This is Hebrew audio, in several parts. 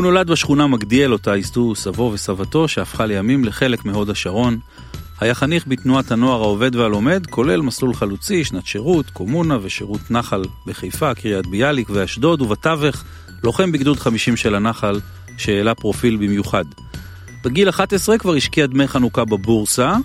הוא נולד בשכונה מגדיאל אותה ייסדו סבו וסבתו שהפכה לימים לחלק מהוד השרון. היה חניך בתנועת הנוער העובד והלומד, כולל מסלול חלוצי, שנת שירות, קומונה ושירות נחל בחיפה, קריית ביאליק ואשדוד, ובתווך לוחם בגדוד 50 של הנחל, שהעלה פרופיל במיוחד. בגיל 11 כבר השקיע דמי חנוכה בבורסה,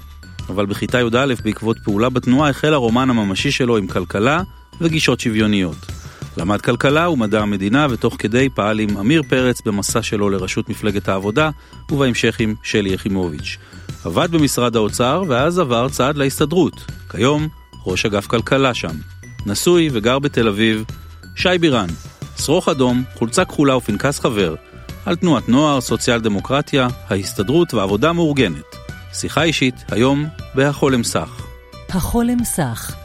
אבל בכיתה י"א בעקבות פעולה בתנועה החל הרומן הממשי שלו עם כלכלה וגישות שוויוניות. למד כלכלה ומדע המדינה, ותוך כדי פעל עם עמיר פרץ במסע שלו לראשות מפלגת העבודה, ובהמשך עם שלי יחימוביץ'. עבד במשרד האוצר, ואז עבר צעד להסתדרות. כיום, ראש אגף כלכלה שם. נשוי וגר בתל אביב, שי בירן. שרוך אדום, חולצה כחולה ופנקס חבר. על תנועת נוער, סוציאל דמוקרטיה, ההסתדרות ועבודה מאורגנת. שיחה אישית, היום, בהחולם סך. החולם סך,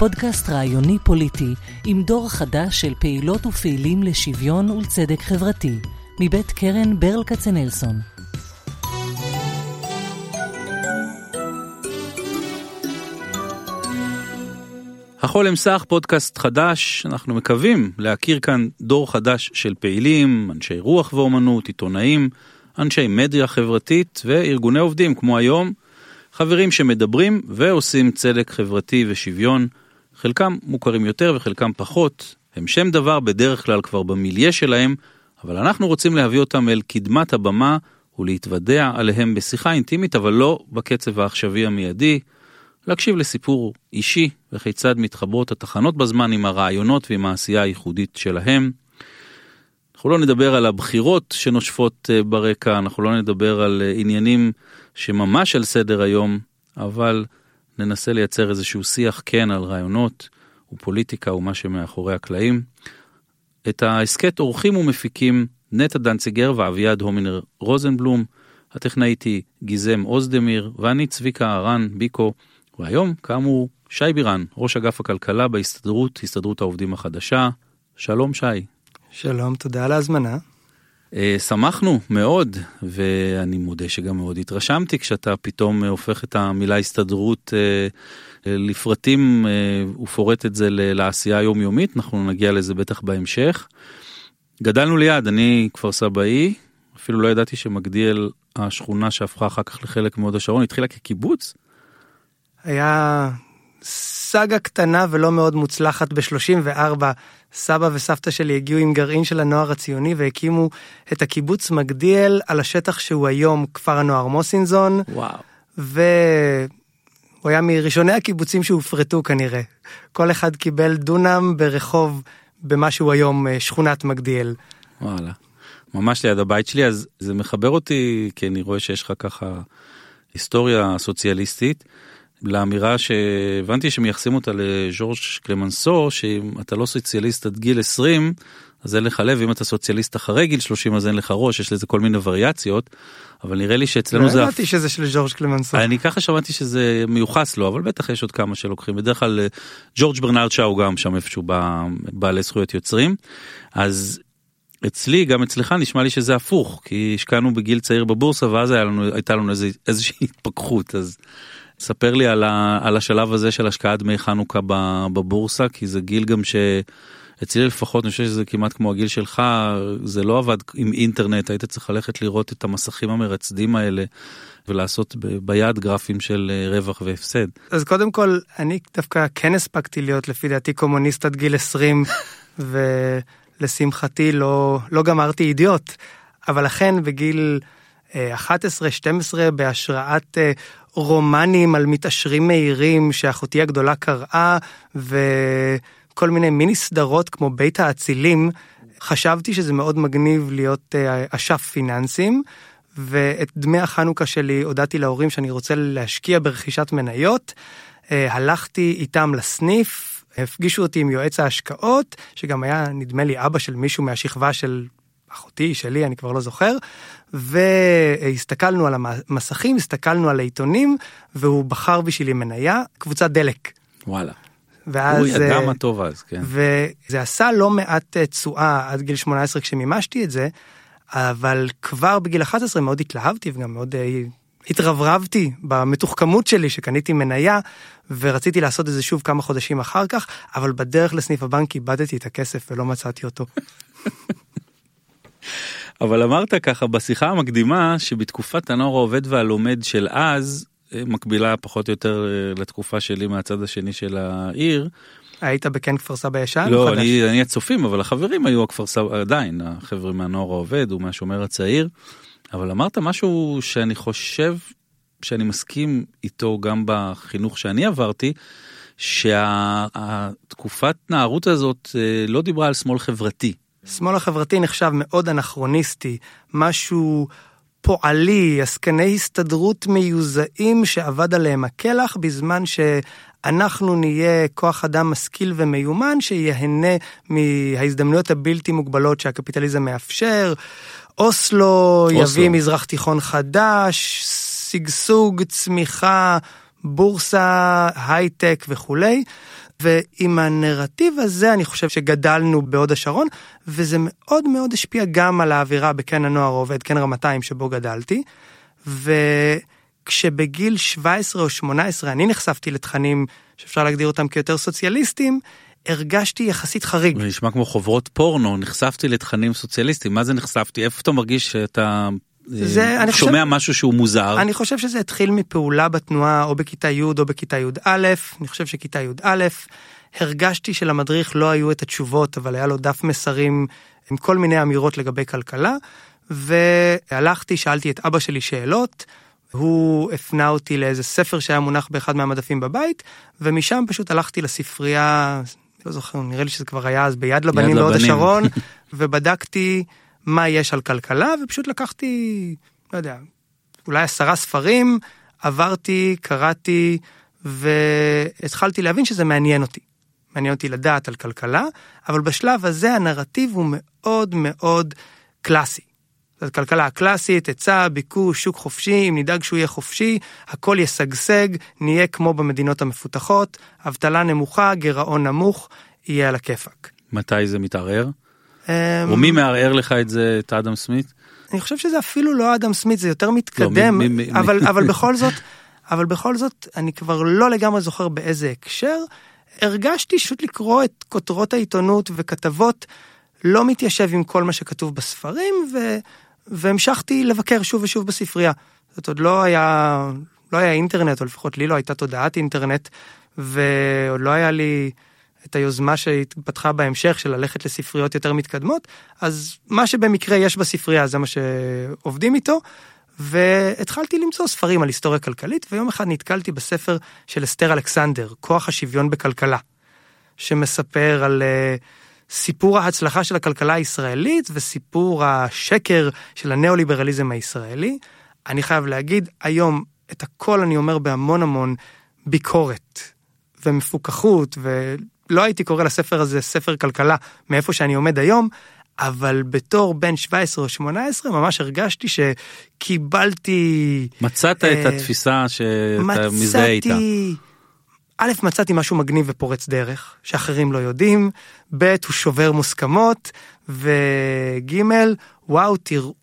פודקאסט רעיוני פוליטי עם דור חדש של פעילות ופעילים לשוויון ולצדק חברתי, מבית קרן ברל כצנלסון. החולם סך פודקאסט חדש, אנחנו מקווים להכיר כאן דור חדש של פעילים, אנשי רוח ואומנות, עיתונאים, אנשי מדיה חברתית וארגוני עובדים כמו היום, חברים שמדברים ועושים צדק חברתי ושוויון, חלקם מוכרים יותר וחלקם פחות, הם שם דבר בדרך כלל כבר במיליה שלהם, אבל אנחנו רוצים להביא אותם אל קדמת הבמה ולהתוודע עליהם בשיחה אינטימית, אבל לא בקצב העכשווי המיידי, להקשיב לסיפור אישי וכיצד מתחברות התחנות בזמן עם הרעיונות ועם העשייה הייחודית שלהם. אנחנו לא נדבר על הבחירות שנושפות אה, ברקע, אנחנו לא נדבר על אה, עניינים שממש על סדר היום, אבל ננסה לייצר איזשהו שיח כן על רעיונות ופוליטיקה ומה שמאחורי הקלעים. את ההסכת עורכים ומפיקים נטע דנציגר ואביעד הומינר רוזנבלום, הטכנאית היא גיזם אוזדמיר ואני צביקה אהרן ביקו, והיום כאמור שי בירן, ראש אגף הכלכלה בהסתדרות, הסתדרות העובדים החדשה. שלום שי. שלום, תודה על ההזמנה. אה, שמחנו מאוד, ואני מודה שגם מאוד התרשמתי כשאתה פתאום הופך את המילה הסתדרות אה, לפרטים ופורט את זה לעשייה היומיומית, אנחנו נגיע לזה בטח בהמשך. גדלנו ליד, אני כפר סבאי, אפילו לא ידעתי שמגדיאל השכונה שהפכה אחר כך לחלק מהוד השרון התחילה כקיבוץ. היה סאגה קטנה ולא מאוד מוצלחת ב-34 סבא וסבתא שלי הגיעו עם גרעין של הנוער הציוני והקימו את הקיבוץ מגדיאל על השטח שהוא היום כפר הנוער מוסינזון. וואו. והוא היה מראשוני הקיבוצים שהופרטו כנראה. כל אחד קיבל דונם ברחוב במה שהוא היום אה, שכונת מגדיאל. וואלה. ממש ליד הבית שלי אז זה מחבר אותי כי אני רואה שיש לך ככה היסטוריה סוציאליסטית. לאמירה שהבנתי שמייחסים אותה לז'ורג' קלמנסו שאם אתה לא סוציאליסט עד גיל 20 אז אין לך לב אם אתה סוציאליסט אחרי גיל 30 אז אין לך ראש יש לזה כל מיני וריאציות. אבל נראה לי שאצלנו לא זה... לא ידעתי שזה של ז'ורג' קלמנסו. אני ככה שמעתי שזה מיוחס לו אבל בטח יש עוד כמה שלוקחים בדרך כלל ג'ורג' ברנרד שאו גם שם איפשהו בעלי זכויות יוצרים. אז אצלי גם אצלך נשמע לי שזה הפוך כי השקענו בגיל צעיר בבורסה ואז לנו הייתה לנו איזושהי התפכחות אז ספר לי על, ה, על השלב הזה של השקעת דמי חנוכה בבורסה, כי זה גיל גם שאצלי לפחות, אני חושב שזה כמעט כמו הגיל שלך, זה לא עבד עם אינטרנט, היית צריך ללכת לראות את המסכים המרצדים האלה. ולעשות ביד גרפים של אה, רווח והפסד. אז קודם כל, אני דווקא כן הספקתי להיות לפי דעתי קומוניסט עד גיל 20, ולשמחתי לא, לא גמרתי אידיוט. אבל אכן בגיל 11-12 אה, בהשראת אה, רומנים על מתעשרים מהירים שאחותי הגדולה קראה וכל מיני מיני סדרות כמו בית האצילים חשבתי שזה מאוד מגניב להיות אה, אשף פיננסים ואת דמי החנוכה שלי הודעתי להורים שאני רוצה להשקיע ברכישת מניות. הלכתי איתם לסניף הפגישו אותי עם יועץ ההשקעות שגם היה נדמה לי אבא של מישהו מהשכבה של אחותי, שלי, אני כבר לא זוכר, והסתכלנו על המסכים, הסתכלנו על העיתונים, והוא בחר בשבילי מניה, קבוצת דלק. וואלה. ואז... הוא ידע מה טוב אז, כן. וזה עשה לא מעט אה, תשואה עד גיל 18 כשמימשתי את זה, אבל כבר בגיל 11 מאוד התלהבתי וגם מאוד אה, התרברבתי במתוחכמות שלי שקניתי מניה ורציתי לעשות את זה שוב כמה חודשים אחר כך, אבל בדרך לסניף הבנק איבדתי את הכסף ולא מצאתי אותו. אבל אמרת ככה בשיחה המקדימה שבתקופת הנוער העובד והלומד של אז, אה, מקבילה פחות או יותר אה, לתקופה שלי מהצד השני של העיר. היית בכן כפר סבא ישן? לא, אני, אני הצופים, אבל החברים היו הכפר סבא, עדיין, החבר'ה מהנוער העובד ומהשומר הצעיר. אבל אמרת משהו שאני חושב שאני מסכים איתו גם בחינוך שאני עברתי, שהתקופת נערות הזאת אה, לא דיברה על שמאל חברתי. שמאל החברתי נחשב מאוד אנכרוניסטי, משהו פועלי, עסקני הסתדרות מיוזעים שאבד עליהם הקלח, בזמן שאנחנו נהיה כוח אדם משכיל ומיומן שיהנה מההזדמנויות הבלתי מוגבלות שהקפיטליזם מאפשר. אוסלו, אוסלו. יביא מזרח תיכון חדש, שגשוג, צמיחה, בורסה, הייטק וכולי. ועם הנרטיב הזה אני חושב שגדלנו בהוד השרון, וזה מאוד מאוד השפיע גם על האווירה בקן הנוער העובד, קן רמתיים שבו גדלתי. וכשבגיל 17 או 18 אני נחשפתי לתכנים שאפשר להגדיר אותם כיותר סוציאליסטים, הרגשתי יחסית חריג. זה נשמע כמו חוברות פורנו, נחשפתי לתכנים סוציאליסטיים, מה זה נחשפתי? איפה אתה מרגיש שאתה זה, אני שומע חושב, משהו שהוא מוזר. אני חושב שזה התחיל מפעולה בתנועה או בכיתה י' או בכיתה י"א, אני חושב שכיתה י"א, הרגשתי שלמדריך לא היו את התשובות, אבל היה לו דף מסרים עם כל מיני אמירות לגבי כלכלה, והלכתי, שאלתי את אבא שלי שאלות, הוא הפנה אותי לאיזה ספר שהיה מונח באחד מהמדפים בבית, ומשם פשוט הלכתי לספרייה, לא זוכר, נראה לי שזה כבר היה אז ביד לבנים בהוד השרון, ובדקתי מה יש על כלכלה, ופשוט לקחתי, לא יודע, אולי עשרה ספרים, עברתי, קראתי, והתחלתי להבין שזה מעניין אותי. מעניין אותי לדעת על כלכלה, אבל בשלב הזה הנרטיב הוא מאוד מאוד קלאסי. זאת כלכלה הקלאסית, היצע, ביקוש, שוק חופשי, אם נדאג שהוא יהיה חופשי, הכל ישגשג, נהיה כמו במדינות המפותחות, אבטלה נמוכה, גירעון נמוך, יהיה על הכיפאק. מתי זה מתערער? או מי מערער לך את זה, את אדם סמית? אני חושב שזה אפילו לא אדם סמית, זה יותר מתקדם, לא, מי, מי, אבל, מי... אבל בכל זאת, אבל בכל זאת, אני כבר לא לגמרי זוכר באיזה הקשר. הרגשתי פשוט לקרוא את כותרות העיתונות וכתבות לא מתיישב עם כל מה שכתוב בספרים, ו... והמשכתי לבקר שוב ושוב בספרייה. זאת עוד לא היה, לא היה אינטרנט, או לפחות לי לא הייתה תודעת אינטרנט, ועוד לא היה לי את היוזמה שהתפתחה בהמשך של ללכת לספריות יותר מתקדמות, אז מה שבמקרה יש בספרייה זה מה שעובדים איתו. והתחלתי למצוא ספרים על היסטוריה כלכלית, ויום אחד נתקלתי בספר של אסתר אלכסנדר, כוח השוויון בכלכלה, שמספר על uh, סיפור ההצלחה של הכלכלה הישראלית וסיפור השקר של הניאו-ליברליזם הישראלי. אני חייב להגיד, היום את הכל אני אומר בהמון המון ביקורת ומפוקחות, ולא הייתי קורא לספר הזה ספר כלכלה מאיפה שאני עומד היום, אבל בתור בן 17 או 18 ממש הרגשתי שקיבלתי... מצאת אה, את התפיסה שאתה מזדהה איתה. מצאתי... א', מצאתי משהו מגניב ופורץ דרך, שאחרים לא יודעים, ב', הוא שובר מוסכמות, וג', וואו, תראו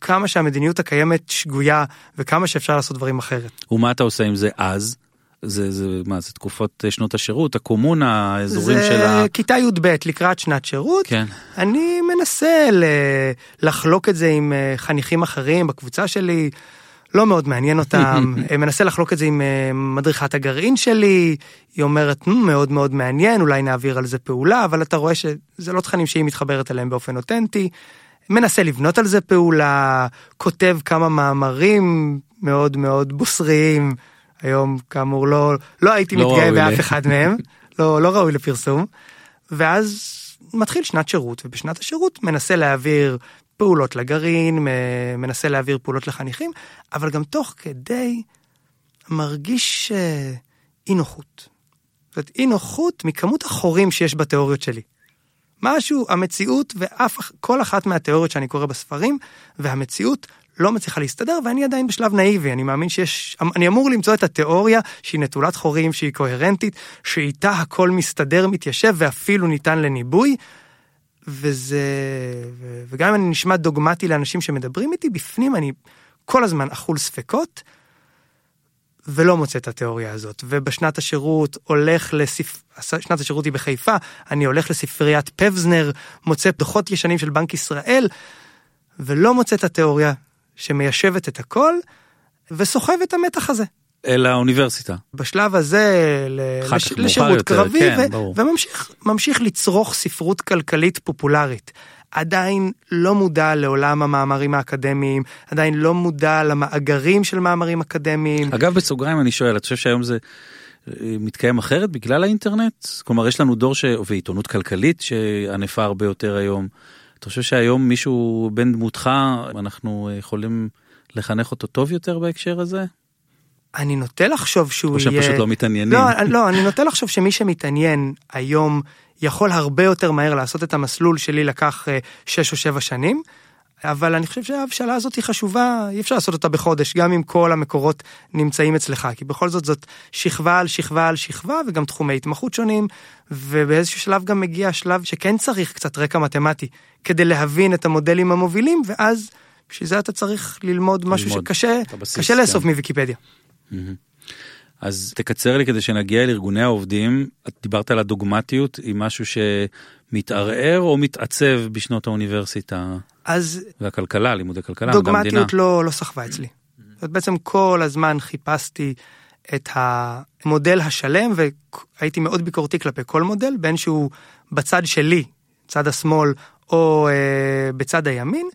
כמה שהמדיניות הקיימת שגויה, וכמה שאפשר לעשות דברים אחרת. ומה אתה עושה עם זה אז? זה, זה מה זה תקופות שנות השירות הקומונה האזורים של ה... זה כיתה י"ב לקראת שנת שירות. כן. אני מנסה ל... לחלוק את זה עם אה, חניכים אחרים בקבוצה שלי. לא מאוד מעניין אותם, מנסה לחלוק את זה עם אה, מדריכת הגרעין שלי, היא אומרת מאוד מאוד מעניין, אולי נעביר על זה פעולה, אבל אתה רואה שזה לא תכנים שהיא מתחברת אליהם באופן אותנטי. מנסה לבנות על זה פעולה, כותב כמה מאמרים מאוד מאוד בוסריים, היום כאמור לא, לא הייתי לא מתגאה באף אחד מהם, לא, לא ראוי לפרסום, ואז מתחיל שנת שירות, ובשנת השירות מנסה להעביר פעולות לגרעין, מנסה להעביר פעולות לחניכים, אבל גם תוך כדי מרגיש אה, אי נוחות. זאת אי נוחות מכמות החורים שיש בתיאוריות שלי. משהו, המציאות ואף כל אחת מהתיאוריות שאני קורא בספרים, והמציאות לא מצליחה להסתדר, ואני עדיין בשלב נאיבי, אני מאמין שיש, אני אמור למצוא את התיאוריה שהיא נטולת חורים, שהיא קוהרנטית, שאיתה הכל מסתדר, מתיישב ואפילו ניתן לניבוי, וזה, וגם אם אני נשמע דוגמטי לאנשים שמדברים איתי, בפנים אני כל הזמן אכול ספקות, ולא מוצא את התיאוריה הזאת. ובשנת השירות הולך לספ... שנת השירות היא בחיפה, אני הולך לספריית פבזנר, מוצא דוחות ישנים של בנק ישראל, ולא מוצא את התיאוריה שמיישבת את הכל, וסוחב את המתח הזה. אל האוניברסיטה. בשלב הזה לש... לשירות יותר, קרבי, כן, ו... וממשיך ממשיך לצרוך ספרות כלכלית פופולרית. עדיין לא מודע לעולם המאמרים האקדמיים, עדיין לא מודע למאגרים של מאמרים אקדמיים. אגב, בסוגריים אני שואל, אתה חושב שהיום זה אה, מתקיים אחרת בגלל האינטרנט? כלומר, יש לנו דור ש... ועיתונות כלכלית שענפה הרבה יותר היום. אתה חושב שהיום מישהו בן דמותך, אנחנו יכולים לחנך אותו טוב יותר בהקשר הזה? אני נוטה לחשוב שהוא יהיה... או שהם פשוט לא מתעניינים. לא, לא, אני נוטה לחשוב שמי שמתעניין היום יכול הרבה יותר מהר לעשות את המסלול שלי לקח 6 או 7 שנים. אבל אני חושב שההבשלה הזאת היא חשובה, אי אפשר לעשות אותה בחודש, גם אם כל המקורות נמצאים אצלך, כי בכל זאת זאת שכבה על שכבה על שכבה וגם תחומי התמחות שונים, ובאיזשהו שלב גם מגיע השלב שכן צריך קצת רקע מתמטי, כדי להבין את המודלים המובילים, ואז בשביל זה אתה צריך ללמוד משהו ללמוד שקשה, קשה לאסוף כן. מוויקיפדיה. אז תקצר לי כדי שנגיע לארגוני העובדים, את דיברת על הדוגמטיות, היא משהו שמתערער או מתעצב בשנות האוניברסיטה? אז... והכלכלה, לימודי כלכלה, דוגמטיות לא, לא סחבה אצלי. זאת בעצם כל הזמן חיפשתי את המודל השלם והייתי מאוד ביקורתי כלפי כל מודל, בין שהוא בצד שלי, צד השמאל, או אה, בצד הימין,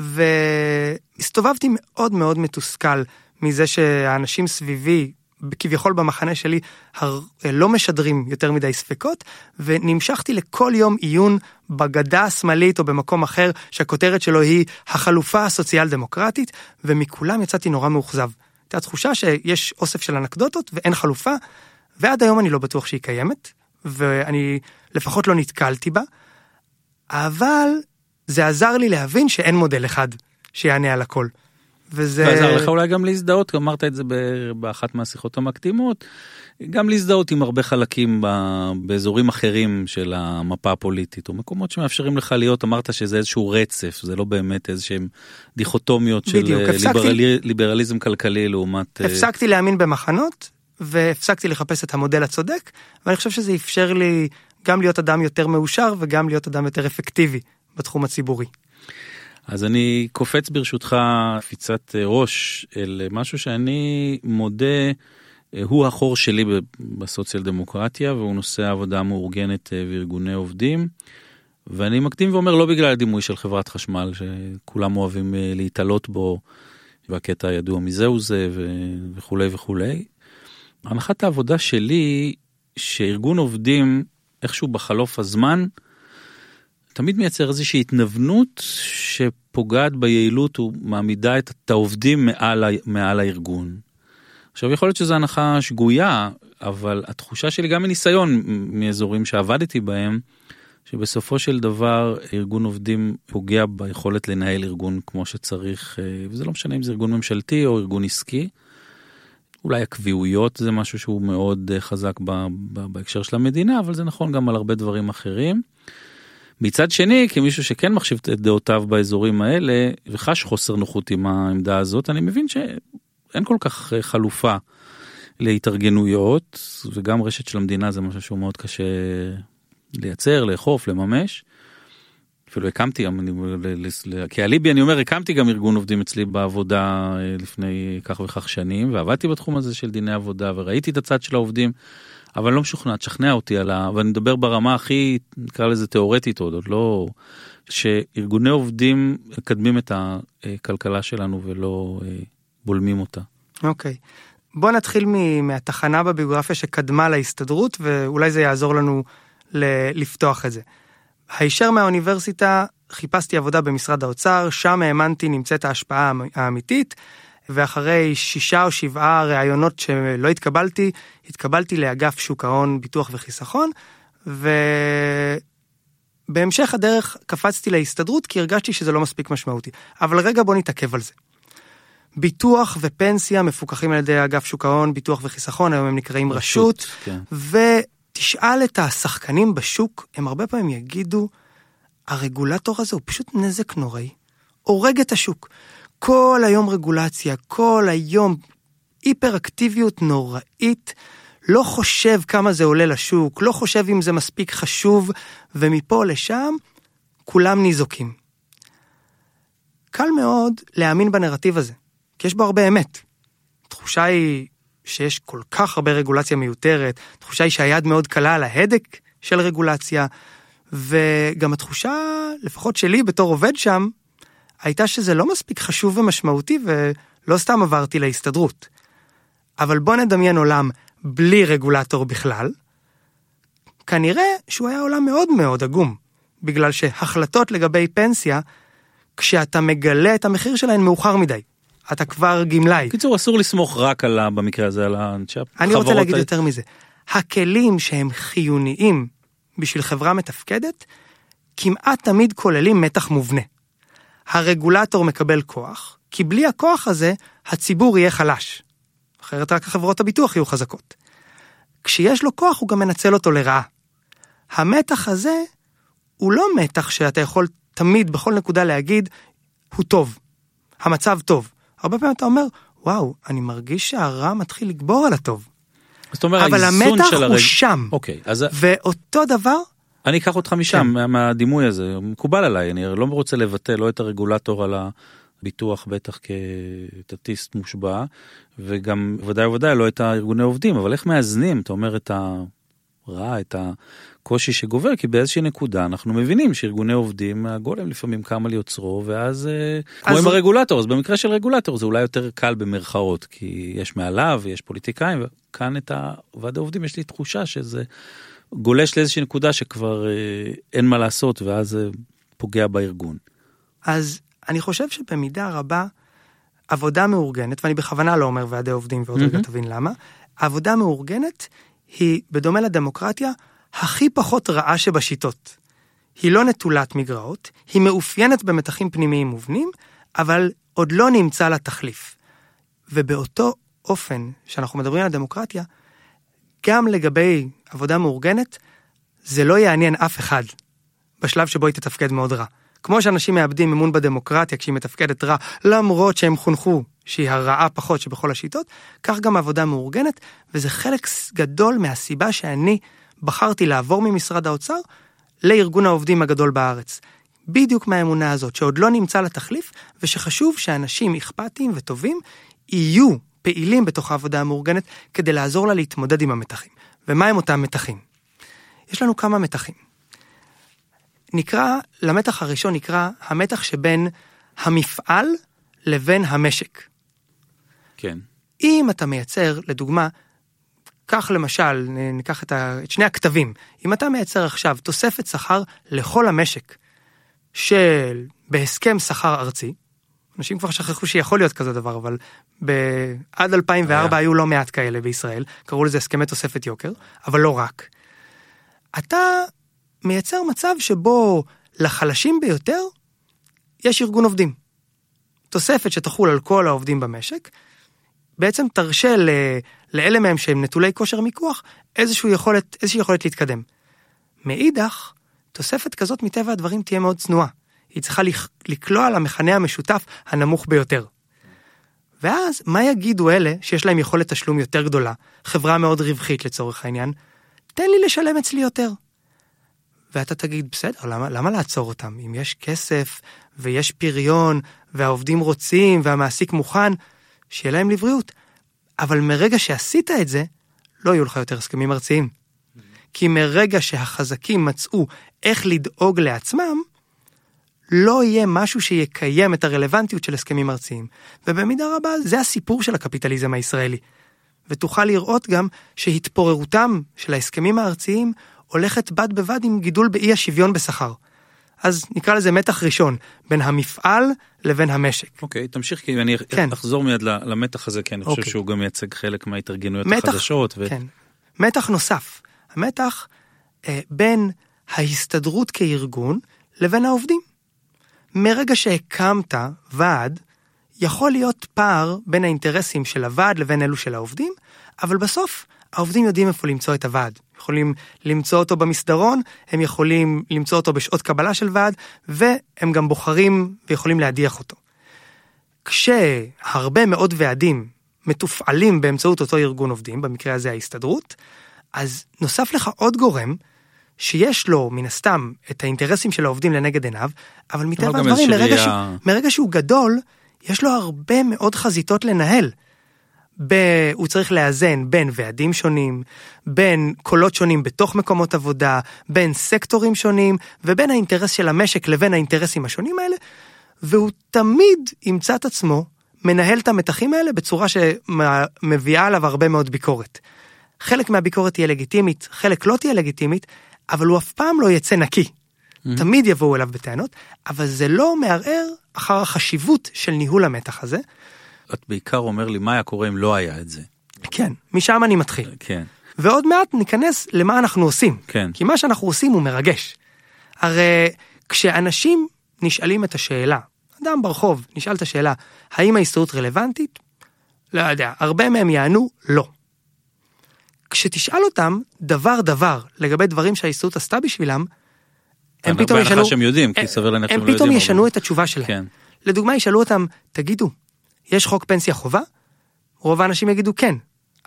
והסתובבתי מאוד מאוד מתוסכל מזה שהאנשים סביבי, כביכול במחנה שלי, הר... לא משדרים יותר מדי ספקות, ונמשכתי לכל יום עיון בגדה השמאלית או במקום אחר, שהכותרת שלו היא החלופה הסוציאל דמוקרטית, ומכולם יצאתי נורא מאוכזב. הייתה תחושה שיש אוסף של אנקדוטות ואין חלופה, ועד היום אני לא בטוח שהיא קיימת, ואני לפחות לא נתקלתי בה, אבל זה עזר לי להבין שאין מודל אחד שיענה על הכל. וזה... ועזר לך אולי גם להזדהות, אמרת את זה באחת מהשיחות המקדימות, גם להזדהות עם הרבה חלקים באזורים אחרים של המפה הפוליטית, או מקומות שמאפשרים לך להיות, אמרת שזה איזשהו רצף, זה לא באמת איזה שהם דיכוטומיות של בדיוק, ליברלי, ליברליזם כלכלי לעומת... אה, הפסקתי להאמין במחנות, והפסקתי לחפש את המודל הצודק, ואני חושב שזה אפשר לי גם להיות אדם יותר מאושר וגם להיות אדם יותר אפקטיבי בתחום הציבורי. אז אני קופץ ברשותך קפיצת אה, ראש אל משהו שאני מודה אה, הוא החור שלי בסוציאל דמוקרטיה והוא נושא העבודה המאורגנת אה, וארגוני עובדים. ואני מקדים ואומר לא בגלל הדימוי של חברת חשמל שכולם אוהבים להתעלות בו והקטע הידוע מזהו זה וכולי וכולי. הנחת העבודה שלי שארגון עובדים איכשהו בחלוף הזמן תמיד מייצר איזושהי התנוונות שפוגעת ביעילות ומעמידה את העובדים מעל, מעל הארגון. עכשיו יכול להיות שזו הנחה שגויה, אבל התחושה שלי גם מניסיון מאזורים שעבדתי בהם, שבסופו של דבר ארגון עובדים פוגע ביכולת לנהל ארגון כמו שצריך, אה, וזה לא משנה אם זה ארגון ממשלתי או ארגון עסקי. אולי הקביעויות זה משהו שהוא מאוד אה, חזק בהקשר של המדינה, אבל זה נכון גם על הרבה דברים אחרים. מצד שני, כמישהו שכן מחשיב את דעותיו באזורים האלה, וחש חוסר נוחות עם העמדה הזאת, אני מבין שאין כל כך אה, חלופה להתארגנויות, וגם רשת של המדינה זה משהו שהוא מאוד קשה לייצר, לאכוף, לממש. אפילו הקמתי, כאליבי אני אומר, הקמתי גם ארגון עובדים אצלי בעבודה אה, לפני כך וכך שנים, ועבדתי בתחום הזה של דיני עבודה, וראיתי את הצד של העובדים. אבל לא משוכנע, תשכנע אותי על ה... ואני מדבר ברמה הכי, נקרא לזה תיאורטית עוד, עוד לא... שארגוני עובדים מקדמים את הכלכלה שלנו ולא אה, בולמים אותה. אוקיי. Okay. בוא נתחיל מהתחנה בביוגרפיה שקדמה להסתדרות, ואולי זה יעזור לנו ל- לפתוח את זה. הישר מהאוניברסיטה חיפשתי עבודה במשרד האוצר, שם האמנתי נמצאת ההשפעה האמיתית. ואחרי שישה או שבעה ראיונות שלא התקבלתי, התקבלתי לאגף שוק ההון, ביטוח וחיסכון, ובהמשך הדרך קפצתי להסתדרות כי הרגשתי שזה לא מספיק משמעותי. אבל רגע בוא נתעכב על זה. ביטוח ופנסיה מפוקחים על ידי אגף שוק ההון, ביטוח וחיסכון, היום הם נקראים רשות, רשות כן. ותשאל את השחקנים בשוק, הם הרבה פעמים יגידו, הרגולטור הזה הוא פשוט נזק נוראי, הורג את השוק. כל היום רגולציה, כל היום היפראקטיביות נוראית, לא חושב כמה זה עולה לשוק, לא חושב אם זה מספיק חשוב, ומפה לשם כולם ניזוקים. קל מאוד להאמין בנרטיב הזה, כי יש בו הרבה אמת. התחושה היא שיש כל כך הרבה רגולציה מיותרת, התחושה היא שהיד מאוד קלה על ההדק של רגולציה, וגם התחושה, לפחות שלי בתור עובד שם, הייתה שזה לא מספיק חשוב ומשמעותי ולא סתם עברתי להסתדרות. אבל בוא נדמיין עולם בלי רגולטור בכלל, כנראה שהוא היה עולם מאוד מאוד עגום, בגלל שהחלטות לגבי פנסיה, כשאתה מגלה את המחיר שלהן מאוחר מדי. אתה כבר גמלאי. בקיצור, אסור לסמוך רק על, ה- במקרה הזה, על האנשי החברות. אני רוצה להגיד האלה. יותר מזה. הכלים שהם חיוניים בשביל חברה מתפקדת, כמעט תמיד כוללים מתח מובנה. הרגולטור מקבל כוח, כי בלי הכוח הזה, הציבור יהיה חלש. אחרת רק חברות הביטוח יהיו חזקות. כשיש לו כוח, הוא גם מנצל אותו לרעה. המתח הזה הוא לא מתח שאתה יכול תמיד, בכל נקודה להגיד, הוא טוב. המצב טוב. הרבה פעמים אתה אומר, וואו, אני מרגיש שהרע מתחיל לגבור על הטוב. זאת אומרת, אבל האיזון המתח של הוא הרג... שם. אוקיי, אז ואותו דבר, אני אקח אותך משם, כן. מה- מהדימוי הזה, מקובל עליי, אני לא רוצה לבטא לא את הרגולטור על הביטוח בטח כטטיסט מושבע, וגם ודאי וודאי לא את הארגוני עובדים, אבל איך מאזנים, אתה אומר את הרע, את הקושי שגובר, כי באיזושהי נקודה אנחנו מבינים שארגוני עובדים, הגולם לפעמים קם על יוצרו, ואז אה, כמו אז- עם הרגולטור, אז במקרה של רגולטור זה אולי יותר קל במרכאות, כי יש מעליו, יש פוליטיקאים, וכאן את הוועד העובדים יש לי תחושה שזה גולש לאיזושהי נקודה שכבר אה, אין מה לעשות, ואז זה פוגע בארגון. אז אני חושב שבמידה רבה, עבודה מאורגנת, ואני בכוונה לא אומר ועדי עובדים, ועוד רגע מהמם. תבין למה, עבודה מאורגנת היא, בדומה לדמוקרטיה, הכי פחות רעה שבשיטות. היא לא נטולת מגרעות, היא מאופיינת במתחים פנימיים מובנים, אבל עוד לא נמצא לה תחליף. ובאותו אופן שאנחנו מדברים על דמוקרטיה, גם לגבי עבודה מאורגנת, זה לא יעניין אף אחד בשלב שבו היא תתפקד מאוד רע. כמו שאנשים מאבדים אמון בדמוקרטיה כשהיא מתפקדת רע, למרות שהם חונכו שהיא הרעה פחות שבכל השיטות, כך גם עבודה מאורגנת, וזה חלק גדול מהסיבה שאני בחרתי לעבור ממשרד האוצר לארגון העובדים הגדול בארץ. בדיוק מהאמונה הזאת, שעוד לא נמצא לה תחליף, ושחשוב שאנשים אכפתיים וטובים יהיו פעילים בתוך העבודה המאורגנת כדי לעזור לה להתמודד עם המתחים. ומה הם אותם מתחים? יש לנו כמה מתחים. נקרא, למתח הראשון נקרא המתח שבין המפעל לבין המשק. כן. אם אתה מייצר, לדוגמה, קח למשל, ניקח את, ה, את שני הכתבים, אם אתה מייצר עכשיו תוספת שכר לכל המשק של בהסכם שכר ארצי, אנשים כבר שכחו שיכול להיות כזה דבר, אבל ב... עד 2004 היה. היו לא מעט כאלה בישראל, קראו לזה הסכמי תוספת יוקר, אבל לא רק. אתה מייצר מצב שבו לחלשים ביותר יש ארגון עובדים. תוספת שתחול על כל העובדים במשק, בעצם תרשה ל... לאלה מהם שהם נטולי כושר מיקוח איזושהי יכולת, איזושהי יכולת להתקדם. מאידך, תוספת כזאת מטבע הדברים תהיה מאוד צנועה. היא צריכה לקלוע על המכנה המשותף הנמוך ביותר. ואז, מה יגידו אלה שיש להם יכולת תשלום יותר גדולה, חברה מאוד רווחית לצורך העניין, תן לי לשלם אצלי יותר. ואתה תגיד, בסדר, למה, למה לעצור אותם? אם יש כסף ויש פריון והעובדים רוצים והמעסיק מוכן, שיהיה להם לבריאות. אבל מרגע שעשית את זה, לא יהיו לך יותר הסכמים ארציים. כי מרגע שהחזקים מצאו איך לדאוג לעצמם, לא יהיה משהו שיקיים את הרלוונטיות של הסכמים ארציים. ובמידה רבה זה הסיפור של הקפיטליזם הישראלי. ותוכל לראות גם שהתפוררותם של ההסכמים הארציים הולכת בד בבד עם גידול באי השוויון בשכר. אז נקרא לזה מתח ראשון, בין המפעל לבין המשק. אוקיי, תמשיך, כי אני כן. אחזור מיד למתח הזה, כי אני חושב אוקיי. שהוא גם מייצג חלק מההתארגנויות מתח, החדשות. ו... כן. מתח נוסף, המתח אה, בין ההסתדרות כארגון לבין העובדים. מרגע שהקמת ועד, יכול להיות פער בין האינטרסים של הוועד לבין אלו של העובדים, אבל בסוף העובדים יודעים איפה למצוא את הוועד. יכולים למצוא אותו במסדרון, הם יכולים למצוא אותו בשעות קבלה של ועד, והם גם בוחרים ויכולים להדיח אותו. כשהרבה מאוד ועדים מתופעלים באמצעות אותו ארגון עובדים, במקרה הזה ההסתדרות, אז נוסף לך עוד גורם שיש לו מן הסתם את האינטרסים של העובדים לנגד עיניו, אבל מטבע הדברים, מרגע, שהוא, מרגע שהוא גדול, יש לו הרבה מאוד חזיתות לנהל. ב... הוא צריך לאזן בין ועדים שונים, בין קולות שונים בתוך מקומות עבודה, בין סקטורים שונים, ובין האינטרס של המשק לבין האינטרסים השונים האלה, והוא תמיד ימצא את עצמו מנהל את המתחים האלה בצורה שמביאה עליו הרבה מאוד ביקורת. חלק מהביקורת תהיה לגיטימית, חלק לא תהיה לגיטימית, אבל הוא אף פעם לא יצא נקי. תמיד יבואו אליו בטענות, אבל זה לא מערער אחר החשיבות של ניהול המתח הזה. את בעיקר אומר לי מה היה קורה אם לא היה את זה. כן, משם אני מתחיל. כן. ועוד מעט ניכנס למה אנחנו עושים. כן. כי מה שאנחנו עושים הוא מרגש. הרי כשאנשים נשאלים את השאלה, אדם ברחוב נשאל את השאלה, האם ההסתדרות רלוונטית? לא יודע, הרבה מהם יענו לא. כשתשאל אותם דבר דבר לגבי דברים שההסתדרות עשתה בשבילם, הם פתאום בהנחה ישנו, שהם יודעים, כי הם- סביר להניח שהם הם לא פתאום יודעים, ישנו אבל- את התשובה שלהם. כן. לדוגמה ישאלו אותם, תגידו, יש חוק פנסיה חובה? רוב האנשים יגידו כן,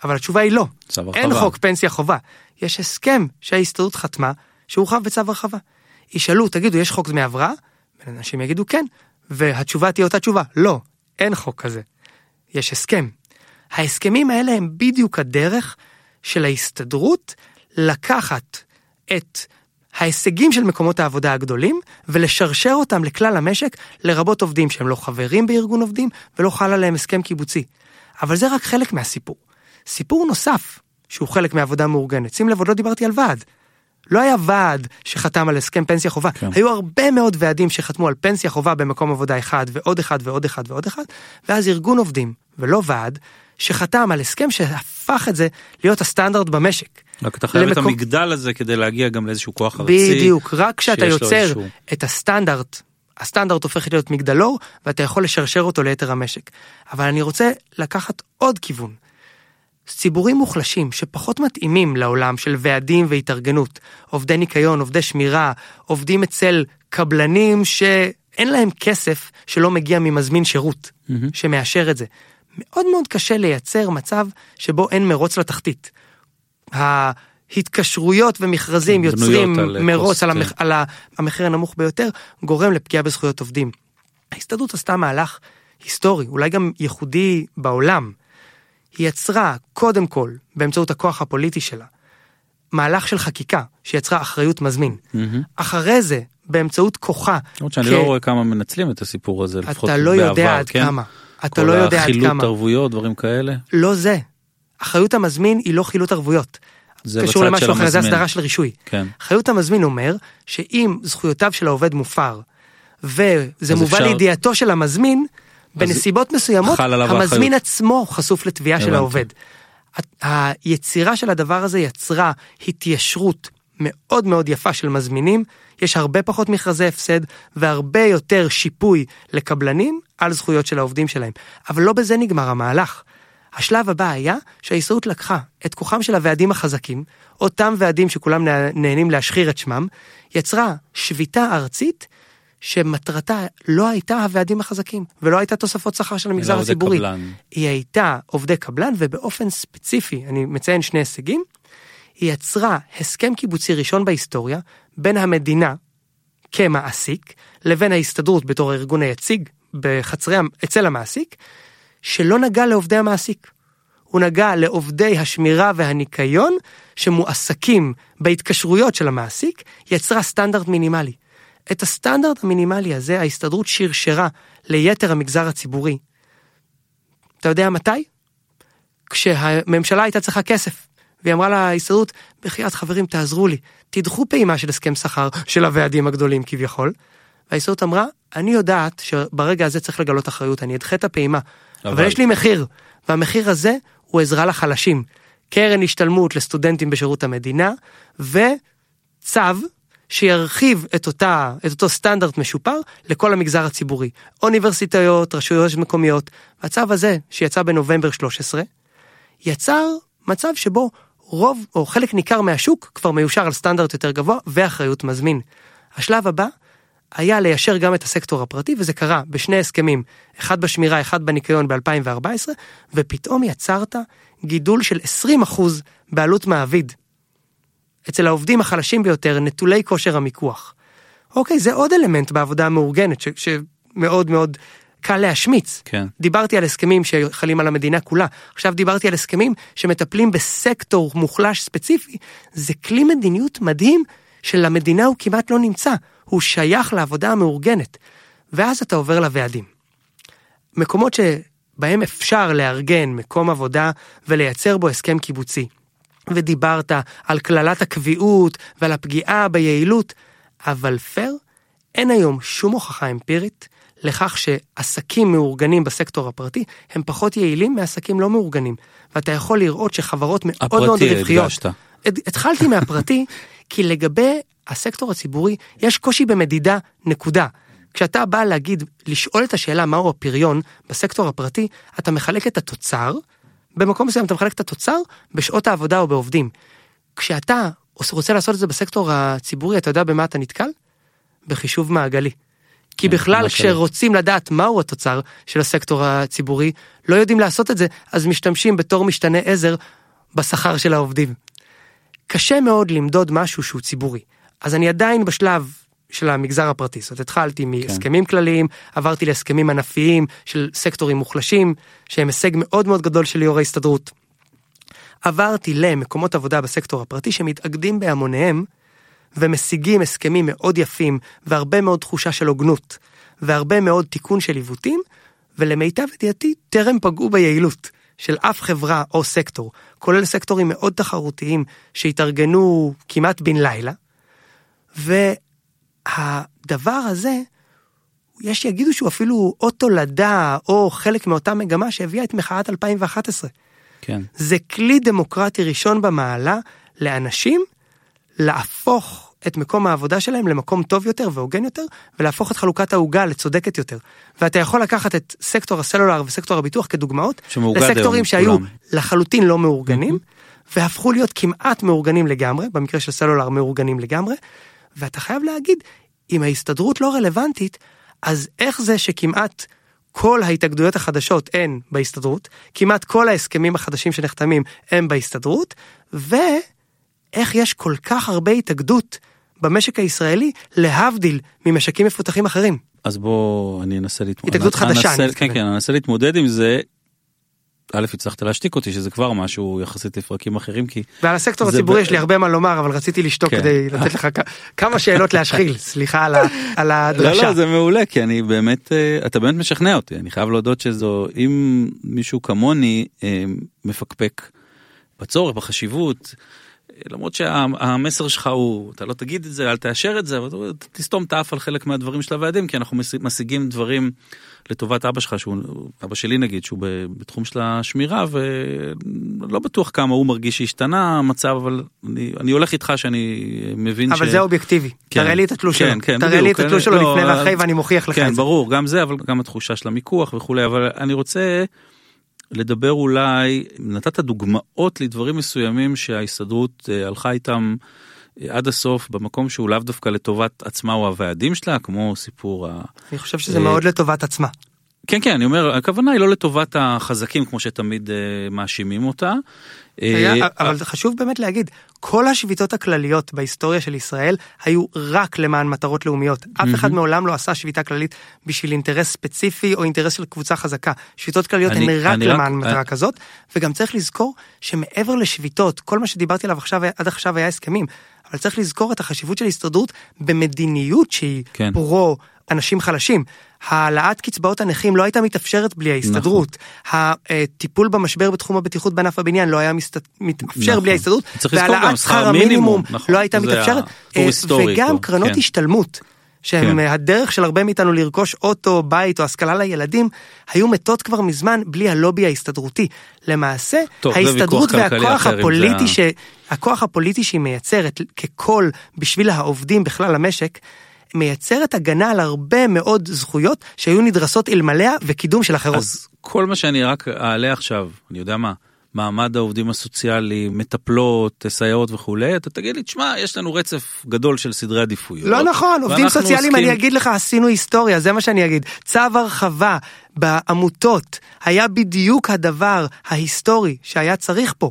אבל התשובה היא לא. אין הרחבה. חוק פנסיה חובה. יש הסכם שההסתדרות חתמה, שהורחב בצו הרחבה. ישאלו, תגידו, יש חוק דמי הבראה? אנשים יגידו כן, והתשובה תהיה אותה תשובה, לא, אין חוק כזה. יש הסכם. ההסכמים האלה הם בדיוק הדרך של ההסתדרות לקחת את ההישגים של מקומות העבודה הגדולים ולשרשר אותם לכלל המשק, לרבות עובדים שהם לא חברים בארגון עובדים ולא חל עליהם הסכם קיבוצי. אבל זה רק חלק מהסיפור. סיפור נוסף, שהוא חלק מעבודה מאורגנת, שים לב, עוד לא דיברתי על ועד. לא היה ועד שחתם על הסכם פנסיה חובה, כן. היו הרבה מאוד ועדים שחתמו על פנסיה חובה במקום עבודה אחד ועוד אחד ועוד אחד ועוד אחד, ואז ארגון עובדים, ולא ועד, שחתם על הסכם שהפך את זה להיות הסטנדרט במשק. רק אתה חייב את למקום- המגדל הזה כדי להגיע גם לאיזשהו כוח ארצי. בדיוק, רק כשאתה יוצר איזשהו- את הסטנדרט, הסטנדרט הופך להיות מגדלור ואתה יכול לשרשר אותו ליתר המשק. אבל אני רוצה לקחת עוד כיוון. ציבורים מוחלשים שפחות מתאימים לעולם של ועדים והתארגנות, עובדי ניקיון, עובדי שמירה, עובדים אצל קבלנים שאין להם כסף שלא מגיע ממזמין שירות שמאשר את זה. מאוד מאוד קשה לייצר מצב שבו אין מרוץ לתחתית. ההתקשרויות ומכרזים כן, יוצרים על מרוץ קוסט, על, כן. המח... על המחיר הנמוך ביותר, גורם לפגיעה בזכויות עובדים. ההסתדרות עשתה מהלך היסטורי, אולי גם ייחודי בעולם. היא יצרה, קודם כל, באמצעות הכוח הפוליטי שלה, מהלך של חקיקה שיצרה אחריות מזמין. מהמם. אחרי זה, באמצעות כוחה, למרות שאני כ- לא רואה כמה מנצלים את הסיפור הזה, לפחות אתה לא בעבר, יודע עד כן? כמה. אתה כל לא יודע עד החילוט כמה. ערבויות, דברים כאלה. לא זה. אחריות המזמין היא לא חילוט ערבויות. זה קשור למשהו אחר, זה. הסדרה של רישוי. כן. אחריות המזמין אומר שאם זכויותיו של העובד מופר, וזה מובא אפשר- לידיעתו של המזמין, בנסיבות מסוימות, המזמין האחריות. עצמו חשוף לתביעה של. העובד. היצירה של הדבר הזה יצרה התיישרות מאוד מאוד יפה של מזמינים, יש הרבה פחות מכרזי הפסד והרבה יותר שיפוי לקבלנים על זכויות של העובדים שלהם. אבל לא בזה נגמר המהלך. השלב הבא היה שההסתדרות לקחה את כוחם של הוועדים החזקים, אותם ועדים שכולם נה- נהנים להשחיר את שמם, יצרה שביתה ארצית שמטרתה לא הייתה הוועדים החזקים, ולא הייתה תוספות שכר של המגזר הציבורי. קבלן. היא הייתה עובדי קבלן, ובאופן ספציפי, אני מציין שני הישגים, היא יצרה הסכם קיבוצי ראשון בהיסטוריה בין המדינה כמעסיק לבין ההסתדרות בתור הארגון היציג בחצרי, אצל המעסיק, שלא נגע לעובדי המעסיק. הוא נגע לעובדי השמירה והניקיון שמועסקים בהתקשרויות של המעסיק, יצרה סטנדרט מינימלי. את הסטנדרט המינימלי הזה ההסתדרות שרשרה ליתר המגזר הציבורי. אתה יודע מתי? כשהממשלה הייתה צריכה כסף. והיא אמרה להסתדרות, בחייאת חברים תעזרו לי, תדחו פעימה של הסכם שכר של הוועדים הגדולים כביכול. וההסתדרות אמרה, אני יודעת שברגע הזה צריך לגלות אחריות, אני אדחה את הפעימה, אבל, אבל- יש לי מחיר, והמחיר הזה הוא עזרה לחלשים. קרן השתלמות לסטודנטים בשירות המדינה, וצו שירחיב את, אותה, את אותו סטנדרט משופר לכל המגזר הציבורי. אוניברסיטאות, רשויות מקומיות. והצו הזה, שיצא בנובמבר 13, יצר מצב שבו רוב או חלק ניכר מהשוק כבר מיושר על סטנדרט יותר גבוה ואחריות מזמין. השלב הבא היה ליישר גם את הסקטור הפרטי וזה קרה בשני הסכמים, אחד בשמירה, אחד בניקיון ב-2014, ופתאום יצרת גידול של 20% בעלות מעביד. אצל העובדים החלשים ביותר, נטולי כושר המיקוח. אוקיי, זה עוד אלמנט בעבודה המאורגנת, ש, שמאוד מאוד קל להשמיץ. כן. דיברתי על הסכמים שחלים על המדינה כולה, עכשיו דיברתי על הסכמים שמטפלים בסקטור מוחלש ספציפי. זה כלי מדיניות מדהים שלמדינה הוא כמעט לא נמצא, הוא שייך לעבודה המאורגנת. ואז אתה עובר לוועדים. מקומות שבהם אפשר לארגן מקום עבודה ולייצר בו הסכם קיבוצי. ודיברת על קללת הקביעות ועל הפגיעה ביעילות, אבל פר, אין היום שום הוכחה אמפירית לכך שעסקים מאורגנים בסקטור הפרטי הם פחות יעילים מעסקים לא מאורגנים. ואתה יכול לראות שחברות מאוד מאוד הפרטי רווחיות. הדגשת. התחלתי מהפרטי, כי לגבי הסקטור הציבורי יש קושי במדידה, נקודה. כשאתה בא להגיד, לשאול את השאלה מהו הפריון בסקטור הפרטי, אתה מחלק את התוצר, במקום מסוים אתה מחלק את התוצר בשעות העבודה או בעובדים. כשאתה רוצה לעשות את זה בסקטור הציבורי, אתה יודע במה אתה נתקל? בחישוב מעגלי. כי כן, בכלל. כשרוצים לדעת מהו התוצר של הסקטור הציבורי, לא יודעים לעשות את זה, אז משתמשים בתור משתנה עזר בשכר של העובדים. קשה מאוד למדוד משהו שהוא ציבורי. אז אני עדיין בשלב של המגזר הפרטי. זאת אומרת, התחלתי מהסכמים כלליים, עברתי להסכמים ענפיים של סקטורים מוחלשים, שהם הישג מאוד מאוד גדול של יו"ר ההסתדרות. עברתי למקומות עבודה בסקטור הפרטי שמתאגדים בהמוניהם ומשיגים הסכמים מאוד יפים והרבה מאוד תחושה של הוגנות והרבה מאוד תיקון של עיוותים ולמיטב ידיעתי טרם פגעו ביעילות של אף חברה או סקטור, כולל סקטורים מאוד תחרותיים שהתארגנו כמעט בן לילה. והדבר הזה, יש שיגידו שהוא אפילו או תולדה או חלק מאותה מגמה שהביאה את מחאת 2011. כן. זה כלי דמוקרטי ראשון במעלה לאנשים להפוך את מקום העבודה שלהם למקום טוב יותר והוגן יותר, ולהפוך את חלוקת העוגה לצודקת יותר. ואתה יכול לקחת את סקטור הסלולר וסקטור הביטוח כדוגמאות, לסקטורים שהיו כולם. לחלוטין לא מאורגנים, והפכו להיות כמעט מאורגנים לגמרי, במקרה של סלולר מאורגנים לגמרי, ואתה חייב להגיד, אם ההסתדרות לא רלוונטית, אז איך זה שכמעט כל ההתאגדויות החדשות הן בהסתדרות, כמעט כל ההסכמים החדשים שנחתמים הם בהסתדרות, ואיך יש כל כך הרבה התאגדות במשק הישראלי, להבדיל ממשקים מפותחים אחרים. אז בוא אני אנסה להתמודד. התאגדות חדשה, אני כן. כן אני אנסה להתמודד עם זה. א' הצלחת להשתיק אותי שזה כבר משהו יחסית לפרקים אחרים כי ועל הסקטור הציבורי ב- יש לי הרבה מה לומר, אבל רציתי לשתוק כן. כדי לתת לך כמה שאלות להשחיל, סליחה על ה- על לא הדרשה. לא זה מעולה כי אני באמת אה, אתה באמת משכנע אותי אני חייב להודות שזו אם מישהו כמוני אה, מפקפק בצורך בחשיבות. למרות שהמסר שלך הוא אתה לא תגיד את זה אל תאשר את זה אבל תסתום את האף על חלק מהדברים של הוועדים כי אנחנו משיג- משיגים דברים לטובת אבא שלך שהוא אבא שלי נגיד שהוא בתחום של השמירה ולא בטוח כמה הוא מרגיש שהשתנה המצב אבל אני, אני הולך איתך שאני מבין אבל זה אובייקטיבי, כן. תראה לי את התלוש כן, שלו, כן, תראה לי בדיוק. את התלוש שלו לא, לפני ואחרי ואני מוכיח לך כן, את זה. ברור, גם זה, אבל גם התחושה של המיקוח וכולי, אבל אני רוצה לדבר אולי, נתת דוגמאות לדברים מסוימים שההסתדרות אה, הלכה איתם אה, עד הסוף במקום שהוא לאו דווקא לטובת עצמה או הוועדים שלה, כמו סיפור ה... אני חושב שזה אה, מאוד לטובת עצמה. כן, כן, אני אומר, הכוונה היא לא לטובת החזקים כמו שתמיד אה, מאשימים אותה. אה, היה- אבל זה חשוב באמת להגיד, כל השביתות הכלליות בהיסטוריה של ישראל היו רק למען מטרות לאומיות. אף אחד מעולם לא עשה שביתה כללית בשביל אינטרס ספציפי או אינטרס של קבוצה חזקה. שביתות כלליות הן רק למען מטרה אני- כזאת, וגם צריך לזכור שמעבר לשביתות, כל מה שדיברתי עליו עכשיו, עד עכשיו היה הסכמים, אבל צריך לזכור את החשיבות של ההסתדרות במדיניות שהיא כן. פרו אנשים חלשים. העלאת קצבאות הנכים לא הייתה מתאפשרת בלי ההסתדרות. הטיפול במשבר בתחום הבטיחות בענף הבניין לא היה מסת- מתאפשר נכון. בלי ההסתדרות. צריך לזכור גם שכר שכר מינימום, המינימום נכון. לא הייתה זה מתאפשרת. אה, וגם פה, קרנות כן. השתלמות. שהם כן. אה, הדרך של הרבה מאיתנו לרכוש אוטו, בית או השכלה לילדים, היו מתות כבר מזמן בלי הלובי ההסתדרותי. למעשה, טוב, זה ההסתדרות והכוח זה הפוליטי ה- ש... הכוח הפוליטי שהיא מייצרת כקול בשביל העובדים בכלל המשק, מייצרת הגנה על הרבה מאוד זכויות שהיו נדרסות אלמלאה וקידום של אחרות. אז כל מה שאני רק אעלה עכשיו, אני יודע מה, מעמד העובדים הסוציאליים, מטפלות, סייעות וכולי, אתה תגיד לי, תשמע, יש לנו רצף גדול של סדרי עדיפויות. לא נכון, עובדים סוציאליים, עוסקים- אני אגיד לך, עשינו היסטוריה, זה מה שאני אגיד. צו הרחבה בעמותות היה בדיוק הדבר ההיסטורי שהיה צריך פה.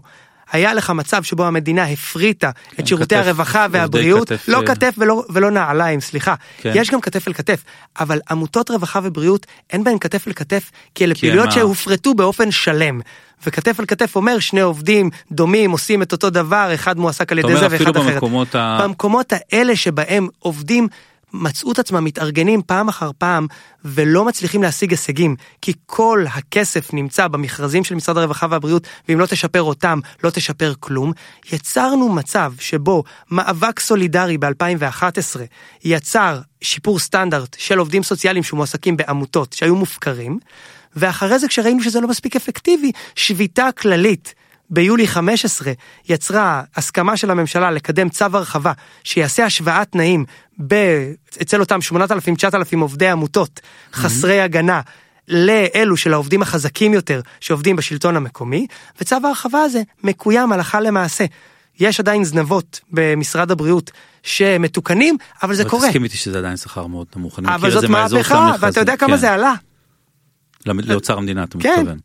היה לך מצב שבו המדינה הפריטה כן, את שירותי כתף, הרווחה והבריאות, כתף, לא אה. כתף ולא, ולא נעליים, סליחה. כן. יש גם כתף אל כתף, אבל עמותות רווחה ובריאות אין בהן כתף אל כתף, כי אלה פעילויות ה- שהופרטו באופן שלם. וכתף אל כתף אומר שני עובדים דומים עושים את אותו דבר, אחד מועסק על ידי זה ואחד אחרת. במקומות ה... במקומות האלה שבהם עובדים מצאו את עצמם מתארגנים פעם אחר פעם ולא מצליחים להשיג הישגים כי כל הכסף נמצא במכרזים של משרד הרווחה והבריאות ואם לא תשפר אותם לא תשפר כלום. יצרנו מצב שבו מאבק סולידרי ב-2011 יצר שיפור סטנדרט של עובדים סוציאליים שמועסקים בעמותות שהיו מופקרים ואחרי זה כשראינו שזה לא מספיק אפקטיבי שביתה כללית ביולי 15 יצרה הסכמה של הממשלה לקדם צו הרחבה שיעשה השוואת תנאים ב... אצל אותם 8,000-9,000 עובדי עמותות חסרי הגנה לאלו של העובדים החזקים יותר שעובדים בשלטון המקומי וצו ההרחבה הזה מקוים הלכה למעשה. יש עדיין זנבות במשרד הבריאות שמתוקנים אבל זה אבל קורה. תסכים איתי שזה עדיין שכר מאוד נמוך. אני אבל מכיר את זאת זה מהאזור של מהפכה המכרזים. ואתה יודע כמה כן. זה עלה. למ- לאוצר המדינה אתה כן. מתכוון.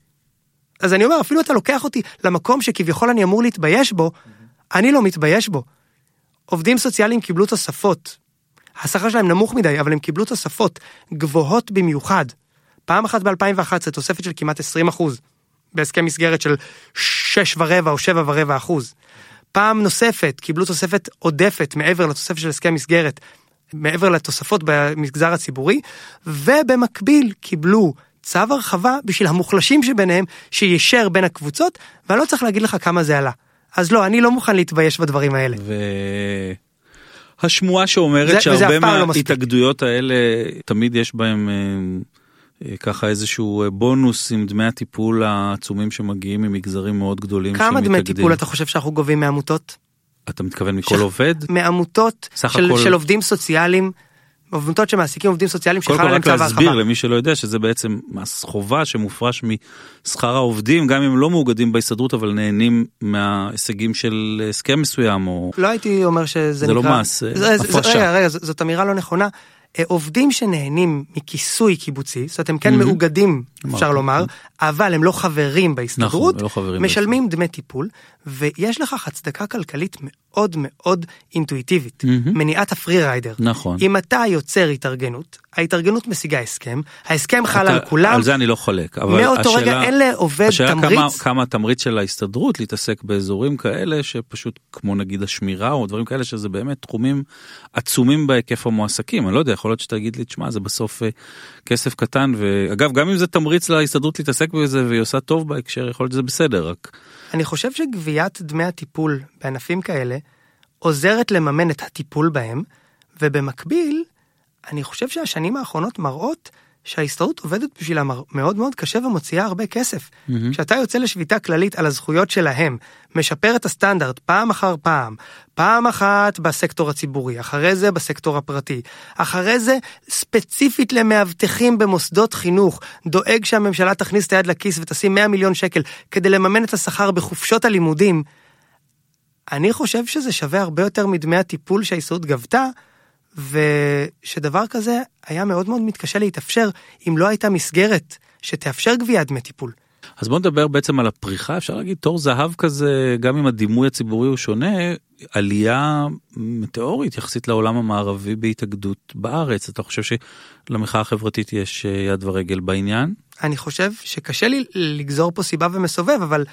אז אני אומר, אפילו אתה לוקח אותי למקום שכביכול אני אמור להתבייש בו, אני לא מתבייש בו. עובדים סוציאליים קיבלו תוספות. השכר שלהם נמוך מדי, אבל הם קיבלו תוספות גבוהות במיוחד. פעם אחת ב-2011 תוספת של כמעט 20 אחוז, בהסכם מסגרת של 6 ורבע או 7 ורבע אחוז. פעם נוספת קיבלו תוספת עודפת מעבר לתוספת של הסכם מסגרת, מעבר לתוספות במגזר הציבורי, ובמקביל קיבלו צו הרחבה בשביל המוחלשים שביניהם, שישר בין הקבוצות, ואני לא צריך להגיד לך כמה זה עלה. אז לא, אני לא מוכן להתבייש בדברים האלה. והשמועה שאומרת שהרבה לא. מההתאגדויות האלה תמיד יש בהם אה, אה, ככה איזשהו אה, בונוס עם דמי הטיפול העצומים שמגיעים ממגזרים מאוד גדולים כמה דמי. טיפול אתה חושב שאנחנו גובים מעמותות? אתה מתכוון מכל ש- עובד? מעמותות של, הכל- של עובדים סוציאליים, עמותות שמעסיקים עובדים סוציאליים קודם שחל כל עליהם רק צו להסביר ההרחבה. למי שלא יודע שזה בעצם מס חובה שמופרש משכר העובדים גם אם לא מאוגדים בהסתדרות אבל נהנים מההישגים של הסכם מסוים או לא הייתי אומר שזה זה נקרא... לא מס, זה- זה- הפרשה. רגע, רגע, זאת אמירה לא נכונה. אה, עובדים שנהנים מכיסוי קיבוצי, זאת אומרת הם כן מהמם. מאוגדים, אפשר. לומר, אבל הם לא חברים בהסתדרות, נכון, לא חברים משלמים דמי טיפול, ויש לכך הצדקה כלכלית מאוד מאוד אינטואיטיבית, מהמם. מניעת הפרי ריידר. נכון. אם אתה יוצר התארגנות, ההתארגנות משיגה הסכם, ההסכם חל אתה- על כולם, על זה אני לא חולק אבל מאותו רגע השאלה- אין לעובד השאלה כמה, תמריץ. כמה התמריץ של ההסתדרות להתעסק באזורים כאלה שפשוט כמו נגיד השמירה או דברים כאלה שזה באמת תחומים עצומים בהיקף המועסקים אני לא יודע יכול להיות שתגיד לי תשמע זה בסוף אה, כסף קטן ואגב גם אם זה תמריץ להסתדרות להתעסק בזה והיא עושה טוב בהקשר יכול להיות שזה בסדר רק אני חושב שגביית דמי הטיפול בענפים כאלה עוזרת לממן את הטיפול בהם, ובמקביל, אני חושב שהשנים האחרונות מראות שההסתדרות עובדת בשבילם מאוד מאוד קשה ומוציאה הרבה כסף. מהמם. כשאתה יוצא לשביתה כללית על הזכויות שלהם, משפר את הסטנדרט פעם אחר פעם, פעם אחת בסקטור הציבורי, אחרי זה בסקטור הפרטי, אחרי זה ספציפית למאבטחים במוסדות חינוך, דואג שהממשלה תכניס את היד לכיס ותשים 100 מיליון שקל כדי לממן את השכר בחופשות הלימודים, אני חושב שזה שווה הרבה יותר מדמי הטיפול שההסתדרות גבתה, ושדבר כזה היה מאוד מאוד מתקשה להתאפשר אם לא הייתה מסגרת שתאפשר גביית דמי טיפול. אז בוא נדבר בעצם על הפריחה אפשר להגיד תור זהב כזה גם אם הדימוי הציבורי הוא שונה עלייה מטאורית יחסית לעולם המערבי בהתאגדות בארץ אתה חושב שלמחאה החברתית יש אה, יד ורגל בעניין? אני חושב שקשה לי לגזור פה סיבה ומסובב, אבל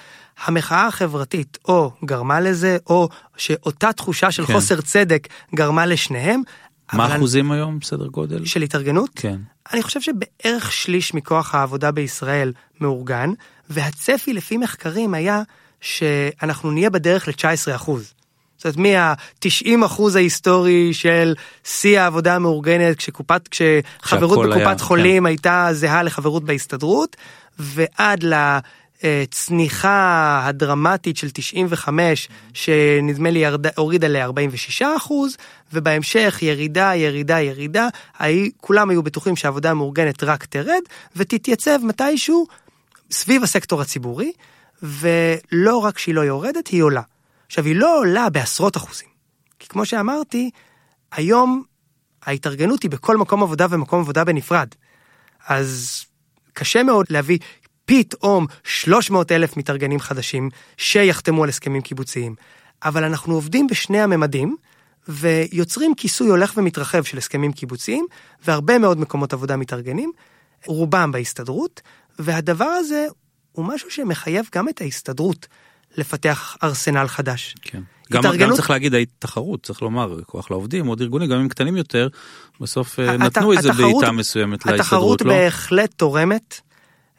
המחאה החברתית או גרמה לזה, או שאותה תחושה של כן. חוסר צדק גרמה לשניהם. מה אני- האחוזים היום סדר גודל? של התארגנות? כן. אני חושב שבערך שליש מכוח העבודה בישראל מאורגן, והצפי לפי מחקרים היה שאנחנו נהיה בדרך ל-19 אחוז. זאת אומרת, מה-90 אחוז ההיסטורי של שיא העבודה המאורגנת, כשקופת, כשחברות בקופת היה, חולים כן. הייתה זהה לחברות בהסתדרות, ועד לצניחה הדרמטית של 95, שנדמה לי ירד, הורידה ל-46 אחוז, ובהמשך ירידה, ירידה, ירידה, הי, כולם היו בטוחים שהעבודה המאורגנת רק תרד, ותתייצב מתישהו סביב הסקטור הציבורי, ולא רק שהיא לא יורדת, היא עולה. עכשיו, היא לא עולה בעשרות אחוזים. כי כמו שאמרתי, היום ההתארגנות היא בכל מקום עבודה ומקום עבודה בנפרד. אז קשה מאוד להביא פתאום 300 אלף מתארגנים חדשים שיחתמו על הסכמים קיבוציים. אבל אנחנו עובדים בשני הממדים, ויוצרים כיסוי הולך ומתרחב של הסכמים קיבוציים, והרבה מאוד מקומות עבודה מתארגנים, רובם בהסתדרות, והדבר הזה הוא משהו שמחייב גם את ההסתדרות לפתח ארסנל חדש. כן. גם, התארגנות- גם צריך להגיד התחרות, צריך לומר, כוח לעובדים, עוד ארגונים, גם אם קטנים יותר, בסוף אה, הת- נתנו איזה התחרות- בעיטה מסוימת התחרות להסתדרות, לא? בהחלט תורמת,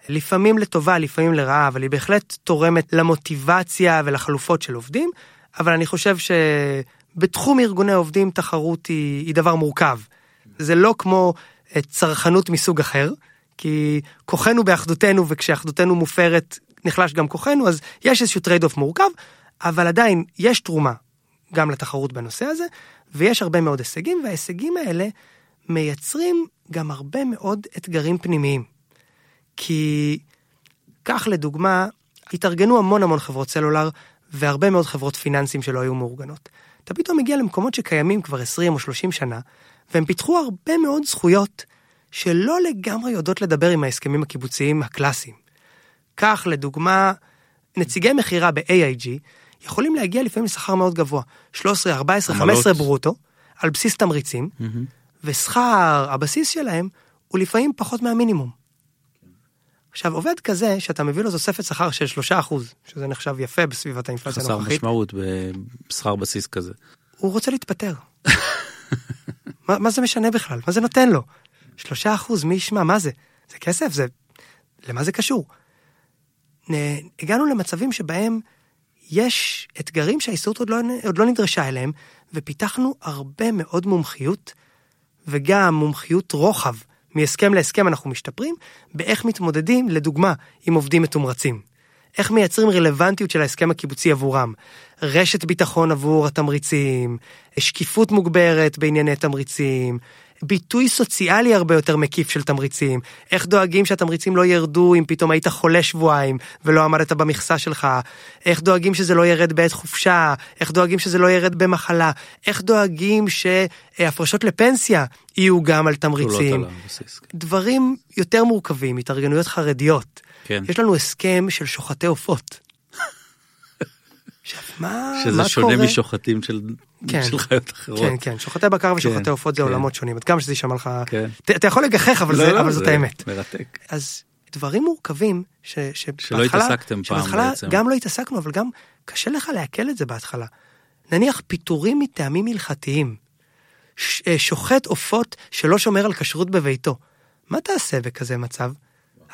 לפעמים לטובה, לפעמים לרעה, אבל היא בהחלט תורמת למוטיבציה ולחלופות של עובדים, אבל אני חושב שבתחום ארגוני עובדים תחרות היא, היא דבר מורכב. זה לא כמו אה, צרכנות מסוג אחר, כי כוחנו באחדותנו, וכשאחדותנו מופרת נחלש גם כוחנו, אז יש איזשהו trade off מורכב, אבל עדיין יש תרומה גם לתחרות בנושא הזה, ויש הרבה מאוד הישגים, וההישגים האלה מייצרים גם הרבה מאוד אתגרים פנימיים. כי כך לדוגמה, התארגנו המון המון חברות סלולר והרבה מאוד חברות פיננסים שלא היו מאורגנות. אתה פתאום מגיע למקומות שקיימים כבר 20 או 30 שנה, והם פיתחו הרבה מאוד זכויות שלא לגמרי יודעות לדבר עם ההסכמים הקיבוציים הקלאסיים. כך לדוגמה, נציגי מכירה ב-AIG יכולים להגיע לפעמים לשכר מאוד גבוה, 13, 14, עמלות. 15 ברוטו, על בסיס תמריצים, מהמם. ושכר הבסיס שלהם הוא לפעמים פחות מהמינימום. עכשיו, עובד כזה שאתה מביא לו תוספת שכר של 3%, שזה נחשב יפה בסביבת האינפלציה חסר הנוכחית, משמעות בשכר בסיס כזה. הוא רוצה להתפטר. מה, מה זה משנה בכלל? מה זה נותן לו? 3% מי ישמע? מה זה? זה כסף? זה... למה זה קשור? נ... הגענו למצבים שבהם יש אתגרים שההסתדרות עוד לא, עוד לא נדרשה אליהם, ופיתחנו הרבה מאוד מומחיות, וגם מומחיות רוחב. מהסכם להסכם אנחנו משתפרים, באיך מתמודדים, לדוגמה, עם עובדים מתומרצים. איך מייצרים רלוונטיות של ההסכם הקיבוצי עבורם. רשת ביטחון עבור התמריצים, שקיפות מוגברת בענייני תמריצים, ביטוי סוציאלי הרבה יותר מקיף של תמריצים, איך דואגים שהתמריצים לא ירדו אם פתאום היית חולה שבועיים ולא עמדת במכסה שלך, איך דואגים שזה לא ירד בעת חופשה, איך דואגים שזה לא ירד במחלה, איך דואגים שהפרשות לפנסיה יהיו גם על תמריצים. הבסיס. דברים יותר מורכבים, התארגנויות חרדיות. כן. יש לנו הסכם של שוחטי עופות. עכשיו, מה, שזה מה שונה קורה? משוחטים של כן. של חיות אחרות. כן, כן, שוחטי בקר ושוחטי כן, עופות זה כן. עולמות שונים, עד כמה שזה יישמע לך, כן. ת- אתה יכול לגחך, אבל לא, זה- לא, אבל זאת זה האמת. מרתק. אז דברים מורכבים, ש- שבהתחלה, התעסקתם פעם בעצם. גם לא התעסקנו, אבל גם קשה לך לעכל את זה בהתחלה. נניח פיטורים מטעמים הלכתיים, ש- אה, שוחט עופות שלא שומר על כשרות בביתו. מה תעשה בכזה מצב?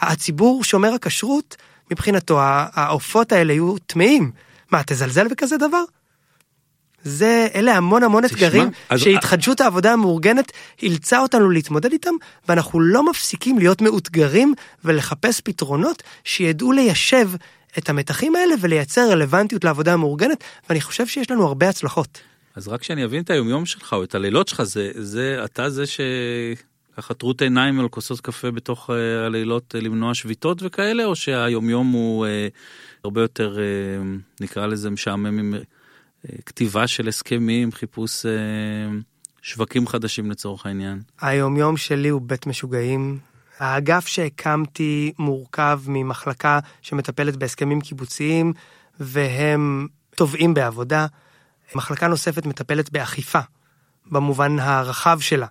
הציבור שומר הכשרות, מבחינתו העופות האלה יהיו טמאים. מה, תזלזל בכזה דבר? זה, אלה המון המון תשמע, אתגרים אז- שהתחדשות העבודה המאורגנת אילצה אותנו להתמודד איתם, ואנחנו לא מפסיקים להיות מאותגרים ולחפש פתרונות שידעו ליישב את המתחים האלה ולייצר רלוונטיות לעבודה המאורגנת, ואני חושב שיש לנו הרבה הצלחות. אז רק שאני אבין את היומיום שלך או את הלילות שלך, זה, זה אתה זה שככה טרוט עיניים על כוסות קפה בתוך אה, הלילות אה, למנוע שביתות וכאלה, או שהיומיום הוא אה, הרבה יותר, נקרא לזה משעמם עם כתיבה של הסכמים, חיפוש שווקים חדשים לצורך העניין. היומיום שלי הוא בית משוגעים. האגף שהקמתי מורכב ממחלקה שמטפלת בהסכמים קיבוציים, והם תובעים בעבודה. מחלקה נוספת מטפלת באכיפה, במובן הרחב שלה.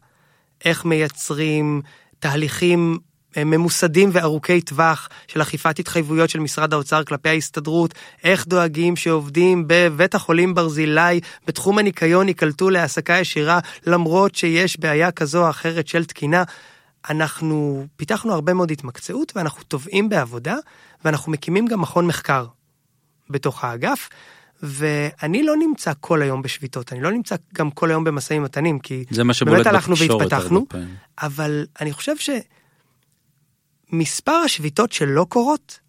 איך מייצרים תהליכים אה, ממוסדים וארוכי טווח של אכיפת התחייבויות של משרד האוצר כלפי ההסתדרות, איך דואגים שעובדים בבית החולים ברזילי בתחום הניקיון ייקלטו להעסקה ישירה למרות שיש בעיה כזו או אחרת של תקינה. אנחנו פיתחנו הרבה מאוד התמקצעות ואנחנו תובעים בעבודה ואנחנו מקימים גם מכון מחקר בתוך האגף. ואני לא נמצא כל היום בשביתות, אני לא נמצא גם כל היום במשאים ומתנים, כי זה מה שבולט באמת הלכנו והתפתחנו. אבל אני חושב שמספר השביתות שלא קורות,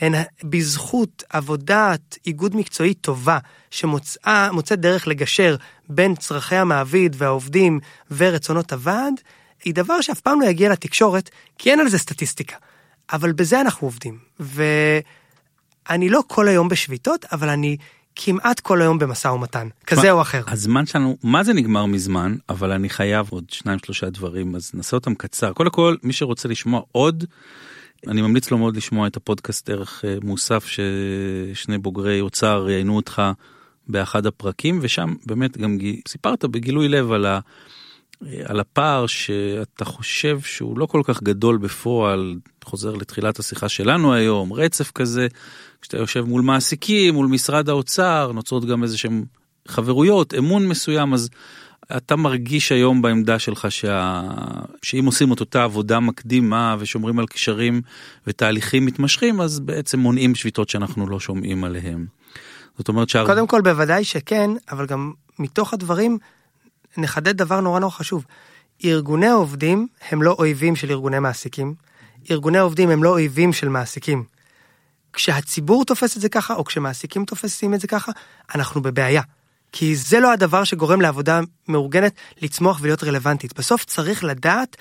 הן בזכות עבודת איגוד מקצועי טובה, שמוצאת דרך לגשר בין צרכי המעביד והעובדים ורצונות הוועד, היא דבר שאף פעם לא יגיע לתקשורת, כי אין על זה סטטיסטיקה. אבל בזה אנחנו עובדים. ואני לא כל היום בשביתות, אבל אני כמעט כל היום במשא ומתן, כזה מה, או אחר. הזמן שלנו, מה זה נגמר מזמן, אבל אני חייב עוד שניים שלושה דברים, אז נעשה אותם קצר. קודם כל, מי שרוצה לשמוע עוד אני ממליץ לו מאוד לשמוע את הפודקאסט ערך אה, מוסף ששני בוגרי אוצר ראיינו אותך באחד הפרקים ושם באמת גם סיפרת בגילוי לב על, ה, על הפער שאתה חושב שהוא לא כל כך גדול בפועל, חוזר לתחילת השיחה שלנו היום, רצף כזה, כשאתה יושב מול מעסיקים, מול משרד האוצר, נוצרות גם איזה שהם חברויות, אמון מסוים, אז אתה מרגיש היום בעמדה שלך שה... שאם עושים את אותה עבודה מקדימה ושומרים על קשרים ותהליכים מתמשכים, אז בעצם מונעים שביתות שאנחנו לא שומעים עליהם. זאת אומרת שה... קודם כל בוודאי שכן, אבל גם מתוך הדברים נחדד דבר נורא נורא חשוב. ארגוני העובדים הם לא אויבים של ארגוני מעסיקים, ארגוני העובדים הם לא אויבים של מעסיקים. כשהציבור תופס את זה ככה, או כשמעסיקים תופסים את זה ככה, אנחנו בבעיה. כי זה לא הדבר שגורם לעבודה מאורגנת לצמוח ולהיות רלוונטית. בסוף צריך לדעת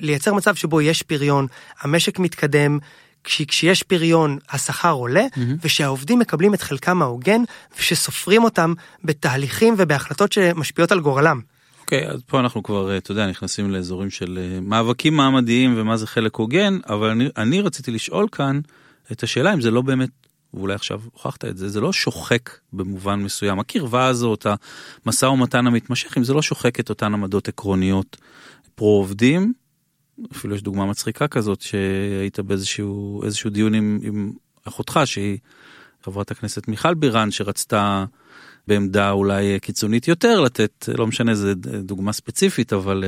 לייצר מצב שבו יש פריון, המשק מתקדם, כשיש פריון השכר עולה, mm-hmm. ושהעובדים מקבלים את חלקם ההוגן, ושסופרים אותם בתהליכים ובהחלטות שמשפיעות על גורלם. אוקיי, okay, אז פה אנחנו כבר, אתה יודע, נכנסים לאזורים של אה, מאבקים מעמדיים ומה זה חלק הוגן, אבל אני, אני רציתי לשאול כאן את השאלה אם זה לא באמת ואולי עכשיו הוכחת את זה, זה לא שוחק במובן מסוים. הקרבה הזאת, המשא ומתן המתמשך, אם זה לא שוחק את אותן עמדות עקרוניות פרו-עובדים, אפילו יש דוגמה מצחיקה כזאת, שהיית באיזשהו דיון עם, עם אחותך, שהיא חברת הכנסת מיכל בירן, שרצתה בעמדה אולי קיצונית יותר לתת, לא משנה איזה דוגמה ספציפית, אבל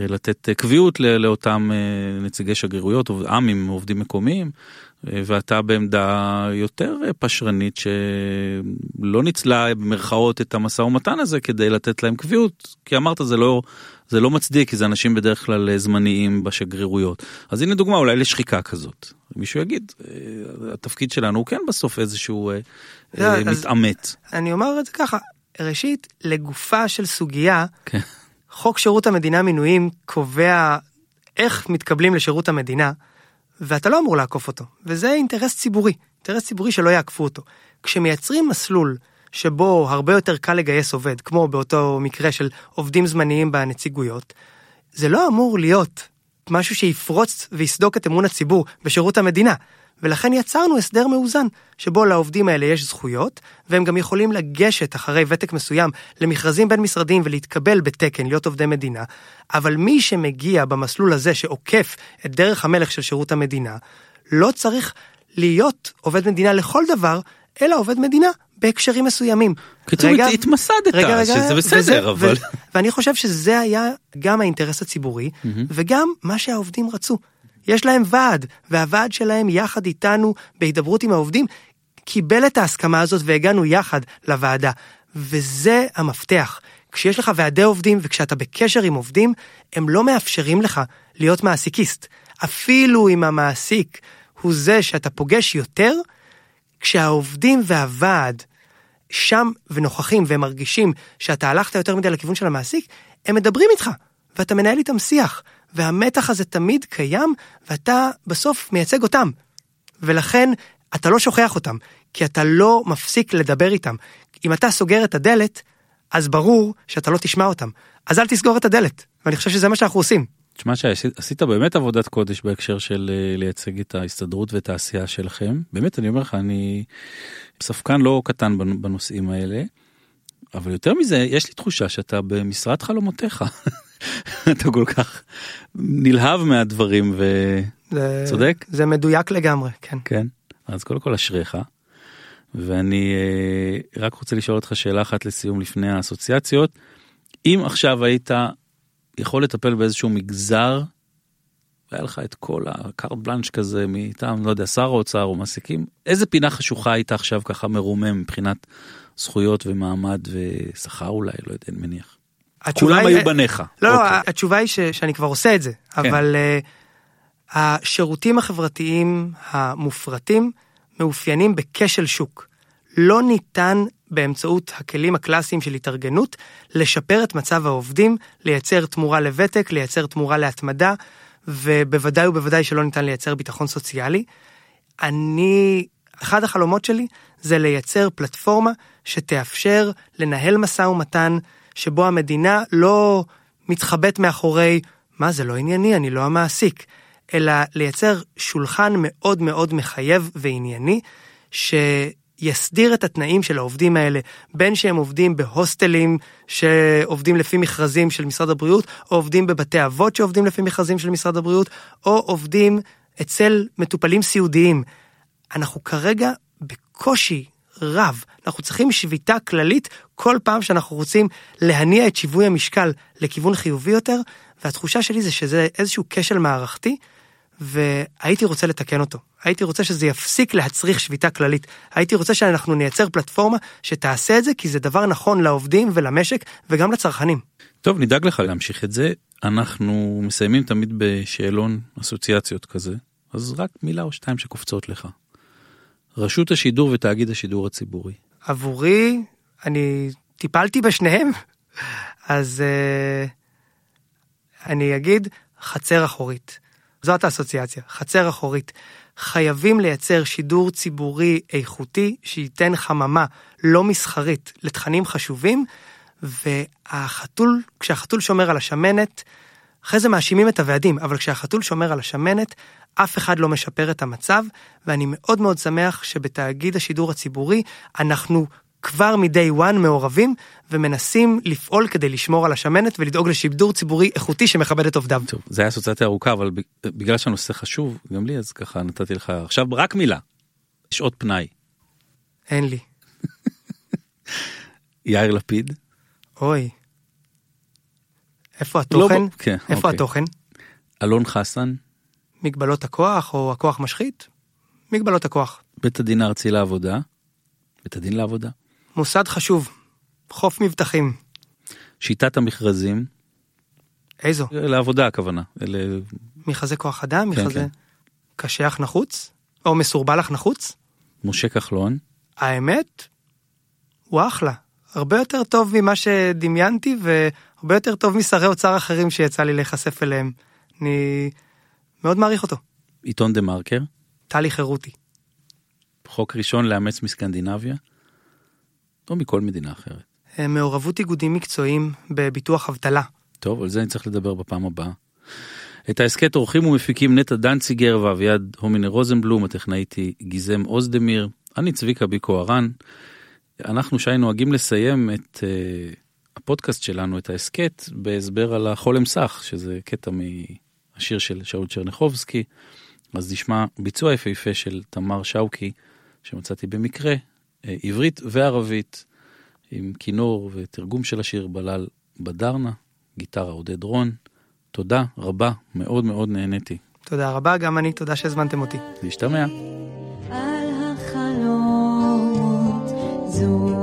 אה, לתת קביעות לאותם אה, נציגי שגרירויות, עמים, עובדים מקומיים. ואתה בעמדה יותר פשרנית שלא ניצלה במרכאות את המשא ומתן הזה כדי לתת להם קביעות כי אמרת זה לא זה לא מצדיק כי זה אנשים בדרך כלל זמניים בשגרירויות אז הנה דוגמה אולי לשחיקה כזאת מישהו יגיד אה, התפקיד שלנו הוא כן בסוף איזשהו אה, לא, אה, מתעמת. אני אומר את זה ככה ראשית לגופה של סוגיה כן. חוק שירות המדינה מינויים קובע איך מתקבלים לשירות המדינה. ואתה לא אמור לעקוף אותו, וזה אינטרס ציבורי, אינטרס ציבורי שלא יעקפו אותו. כשמייצרים מסלול שבו הרבה יותר קל לגייס עובד, כמו באותו מקרה של עובדים זמניים בנציגויות, זה לא אמור להיות משהו שיפרוץ ויסדוק את אמון הציבור בשירות המדינה. ולכן יצרנו הסדר מאוזן, שבו לעובדים האלה יש זכויות, והם גם יכולים לגשת אחרי ותק מסוים למכרזים בין משרדיים ולהתקבל בתקן, להיות עובדי מדינה, אבל מי שמגיע במסלול הזה שעוקף את דרך המלך של שירות המדינה, לא צריך להיות עובד מדינה לכל דבר, אלא עובד מדינה בהקשרים מסוימים. קיצור, התמסדת, רגע, רגע, שזה בסדר, וזה, אבל... ו- ואני חושב שזה היה גם האינטרס הציבורי, mm-hmm. וגם מה שהעובדים רצו. יש להם ועד, והוועד שלהם יחד איתנו, בהידברות עם העובדים, קיבל את ההסכמה הזאת והגענו יחד לוועדה. וזה המפתח. כשיש לך ועדי עובדים וכשאתה בקשר עם עובדים, הם לא מאפשרים לך להיות מעסיקיסט. אפילו אם המעסיק הוא זה שאתה פוגש יותר, כשהעובדים והוועד שם ונוכחים והם מרגישים שאתה הלכת יותר מדי לכיוון של המעסיק, הם מדברים איתך, ואתה מנהל איתם שיח. והמתח הזה תמיד קיים, ואתה בסוף מייצג אותם. ולכן אתה לא שוכח אותם, כי אתה לא מפסיק לדבר איתם. אם אתה סוגר את הדלת, אז ברור שאתה לא תשמע אותם. אז אל תסגור את הדלת, ואני חושב שזה מה שאנחנו עושים. תשמע שעשית באמת עבודת קודש בהקשר של אה, לייצג את ההסתדרות ואת העשייה שלכם. באמת, אני אומר לך, אני ספקן לא קטן בנושאים האלה, אבל יותר מזה, יש לי תחושה שאתה במשרד חלומותיך. אתה כל כך נלהב מהדברים וצודק? זה מדויק לגמרי, כן. כן, אז קודם כל אשריך. ואני אה, רק רוצה לשאול אותך שאלה אחת לסיום לפני האסוציאציות. אם עכשיו היית יכול לטפל באיזשהו מגזר, והיה לך את כל הקארט בלאנש כזה מטעם, לא יודע, שר האוצר או מעסיקים, איזה פינה חשוכה היית עכשיו ככה מרומם מבחינת זכויות ומעמד ושכר אולי, לא יודע, אני מניח. כולם היו בניך. לא, לא, אוקיי. התשובה היא ש, שאני כבר עושה את זה, כן. אבל uh, השירותים החברתיים המופרטים מאופיינים בכשל שוק. לא ניתן באמצעות הכלים הקלאסיים של התארגנות לשפר את מצב העובדים, לייצר תמורה לוותק, לייצר תמורה להתמדה, ובוודאי ובוודאי שלא ניתן לייצר ביטחון סוציאלי. אני, אחד החלומות שלי זה לייצר פלטפורמה שתאפשר לנהל משא ומתן שבו המדינה לא מתחבאת מאחורי, מה זה לא ענייני, אני לא המעסיק, אלא לייצר שולחן מאוד מאוד מחייב וענייני, שיסדיר את התנאים של העובדים האלה, בין שהם עובדים בהוסטלים שעובדים לפי מכרזים של משרד הבריאות, או עובדים בבתי אבות שעובדים לפי מכרזים של משרד הבריאות, או עובדים אצל מטופלים סיעודיים. אנחנו כרגע בקושי רב. אנחנו צריכים שביתה כללית כל פעם שאנחנו רוצים להניע את שיווי המשקל לכיוון חיובי יותר, והתחושה שלי זה שזה איזשהו כשל מערכתי, והייתי רוצה לתקן אותו. הייתי רוצה שזה יפסיק להצריך שביתה כללית. הייתי רוצה שאנחנו נייצר פלטפורמה שתעשה את זה, כי זה דבר נכון לעובדים ולמשק וגם לצרכנים. טוב, נדאג לך להמשיך את זה. אנחנו מסיימים תמיד בשאלון אסוציאציות כזה, אז רק מילה או שתיים שקופצות לך. רשות השידור ותאגיד השידור הציבורי. עבורי, אני טיפלתי בשניהם, אז uh, אני אגיד חצר אחורית. זאת האסוציאציה, חצר אחורית. חייבים לייצר שידור ציבורי איכותי שייתן חממה לא מסחרית לתכנים חשובים, והחתול, כשהחתול שומר על השמנת, אחרי זה מאשימים את הוועדים, אבל כשהחתול שומר על השמנת, אף אחד לא משפר את המצב, ואני מאוד מאוד שמח שבתאגיד השידור הציבורי אנחנו כבר מ-day one מעורבים ומנסים לפעול כדי לשמור על השמנת ולדאוג לשידור ציבורי איכותי שמכבד את עובדיו. טוב, זה היה אסוציאציה ארוכה, אבל בגלל שהנושא חשוב, גם לי, אז ככה נתתי לך עכשיו רק מילה. שעות פנאי. אין לי. יאיר לפיד. אוי. איפה התוכן? לא, כן, איפה אוקיי. התוכן? אלון חסן. מגבלות הכוח או הכוח משחית? מגבלות הכוח. בית הדין הארצי לעבודה. בית הדין לעבודה. מוסד חשוב. חוף מבטחים. שיטת המכרזים. איזו? לעבודה הכוונה. אלה... מכרזי כוח אדם? כן, מכרזי... כן. קשיח נחוץ? או מסורבל אך נחוץ? משה כחלון. האמת? הוא אחלה. הרבה יותר טוב ממה שדמיינתי והרבה יותר טוב משרי אוצר אחרים שיצא לי להיחשף אליהם. אני מאוד מעריך אותו. עיתון דה מרקר. טלי חירותי. חוק ראשון לאמץ מסקנדינביה. או מכל מדינה אחרת. אה, מעורבות איגודים מקצועיים בביטוח אבטלה. טוב, על זה אני צריך לדבר בפעם הבאה. את ההסכת עורכים ומפיקים נטע דנציגר ואביעד הומינר רוזנבלום, הטכנאית היא גיזם אוזדמיר, אני צביקה ביקו הרן. אנחנו שי נוהגים לסיים את uh, הפודקאסט שלנו, את ההסכת, בהסבר על החולם סך, שזה קטע מהשיר של שאול צ'רניחובסקי. אז נשמע ביצוע יפהפה של תמר שאוקי, שמצאתי במקרה, עברית וערבית, עם כינור ותרגום של השיר בלל בדרנה, גיטרה עודד רון. תודה רבה, מאוד מאוד נהניתי. תודה רבה, גם אני, תודה שהזמנתם אותי. להשתמע. על החלומות זו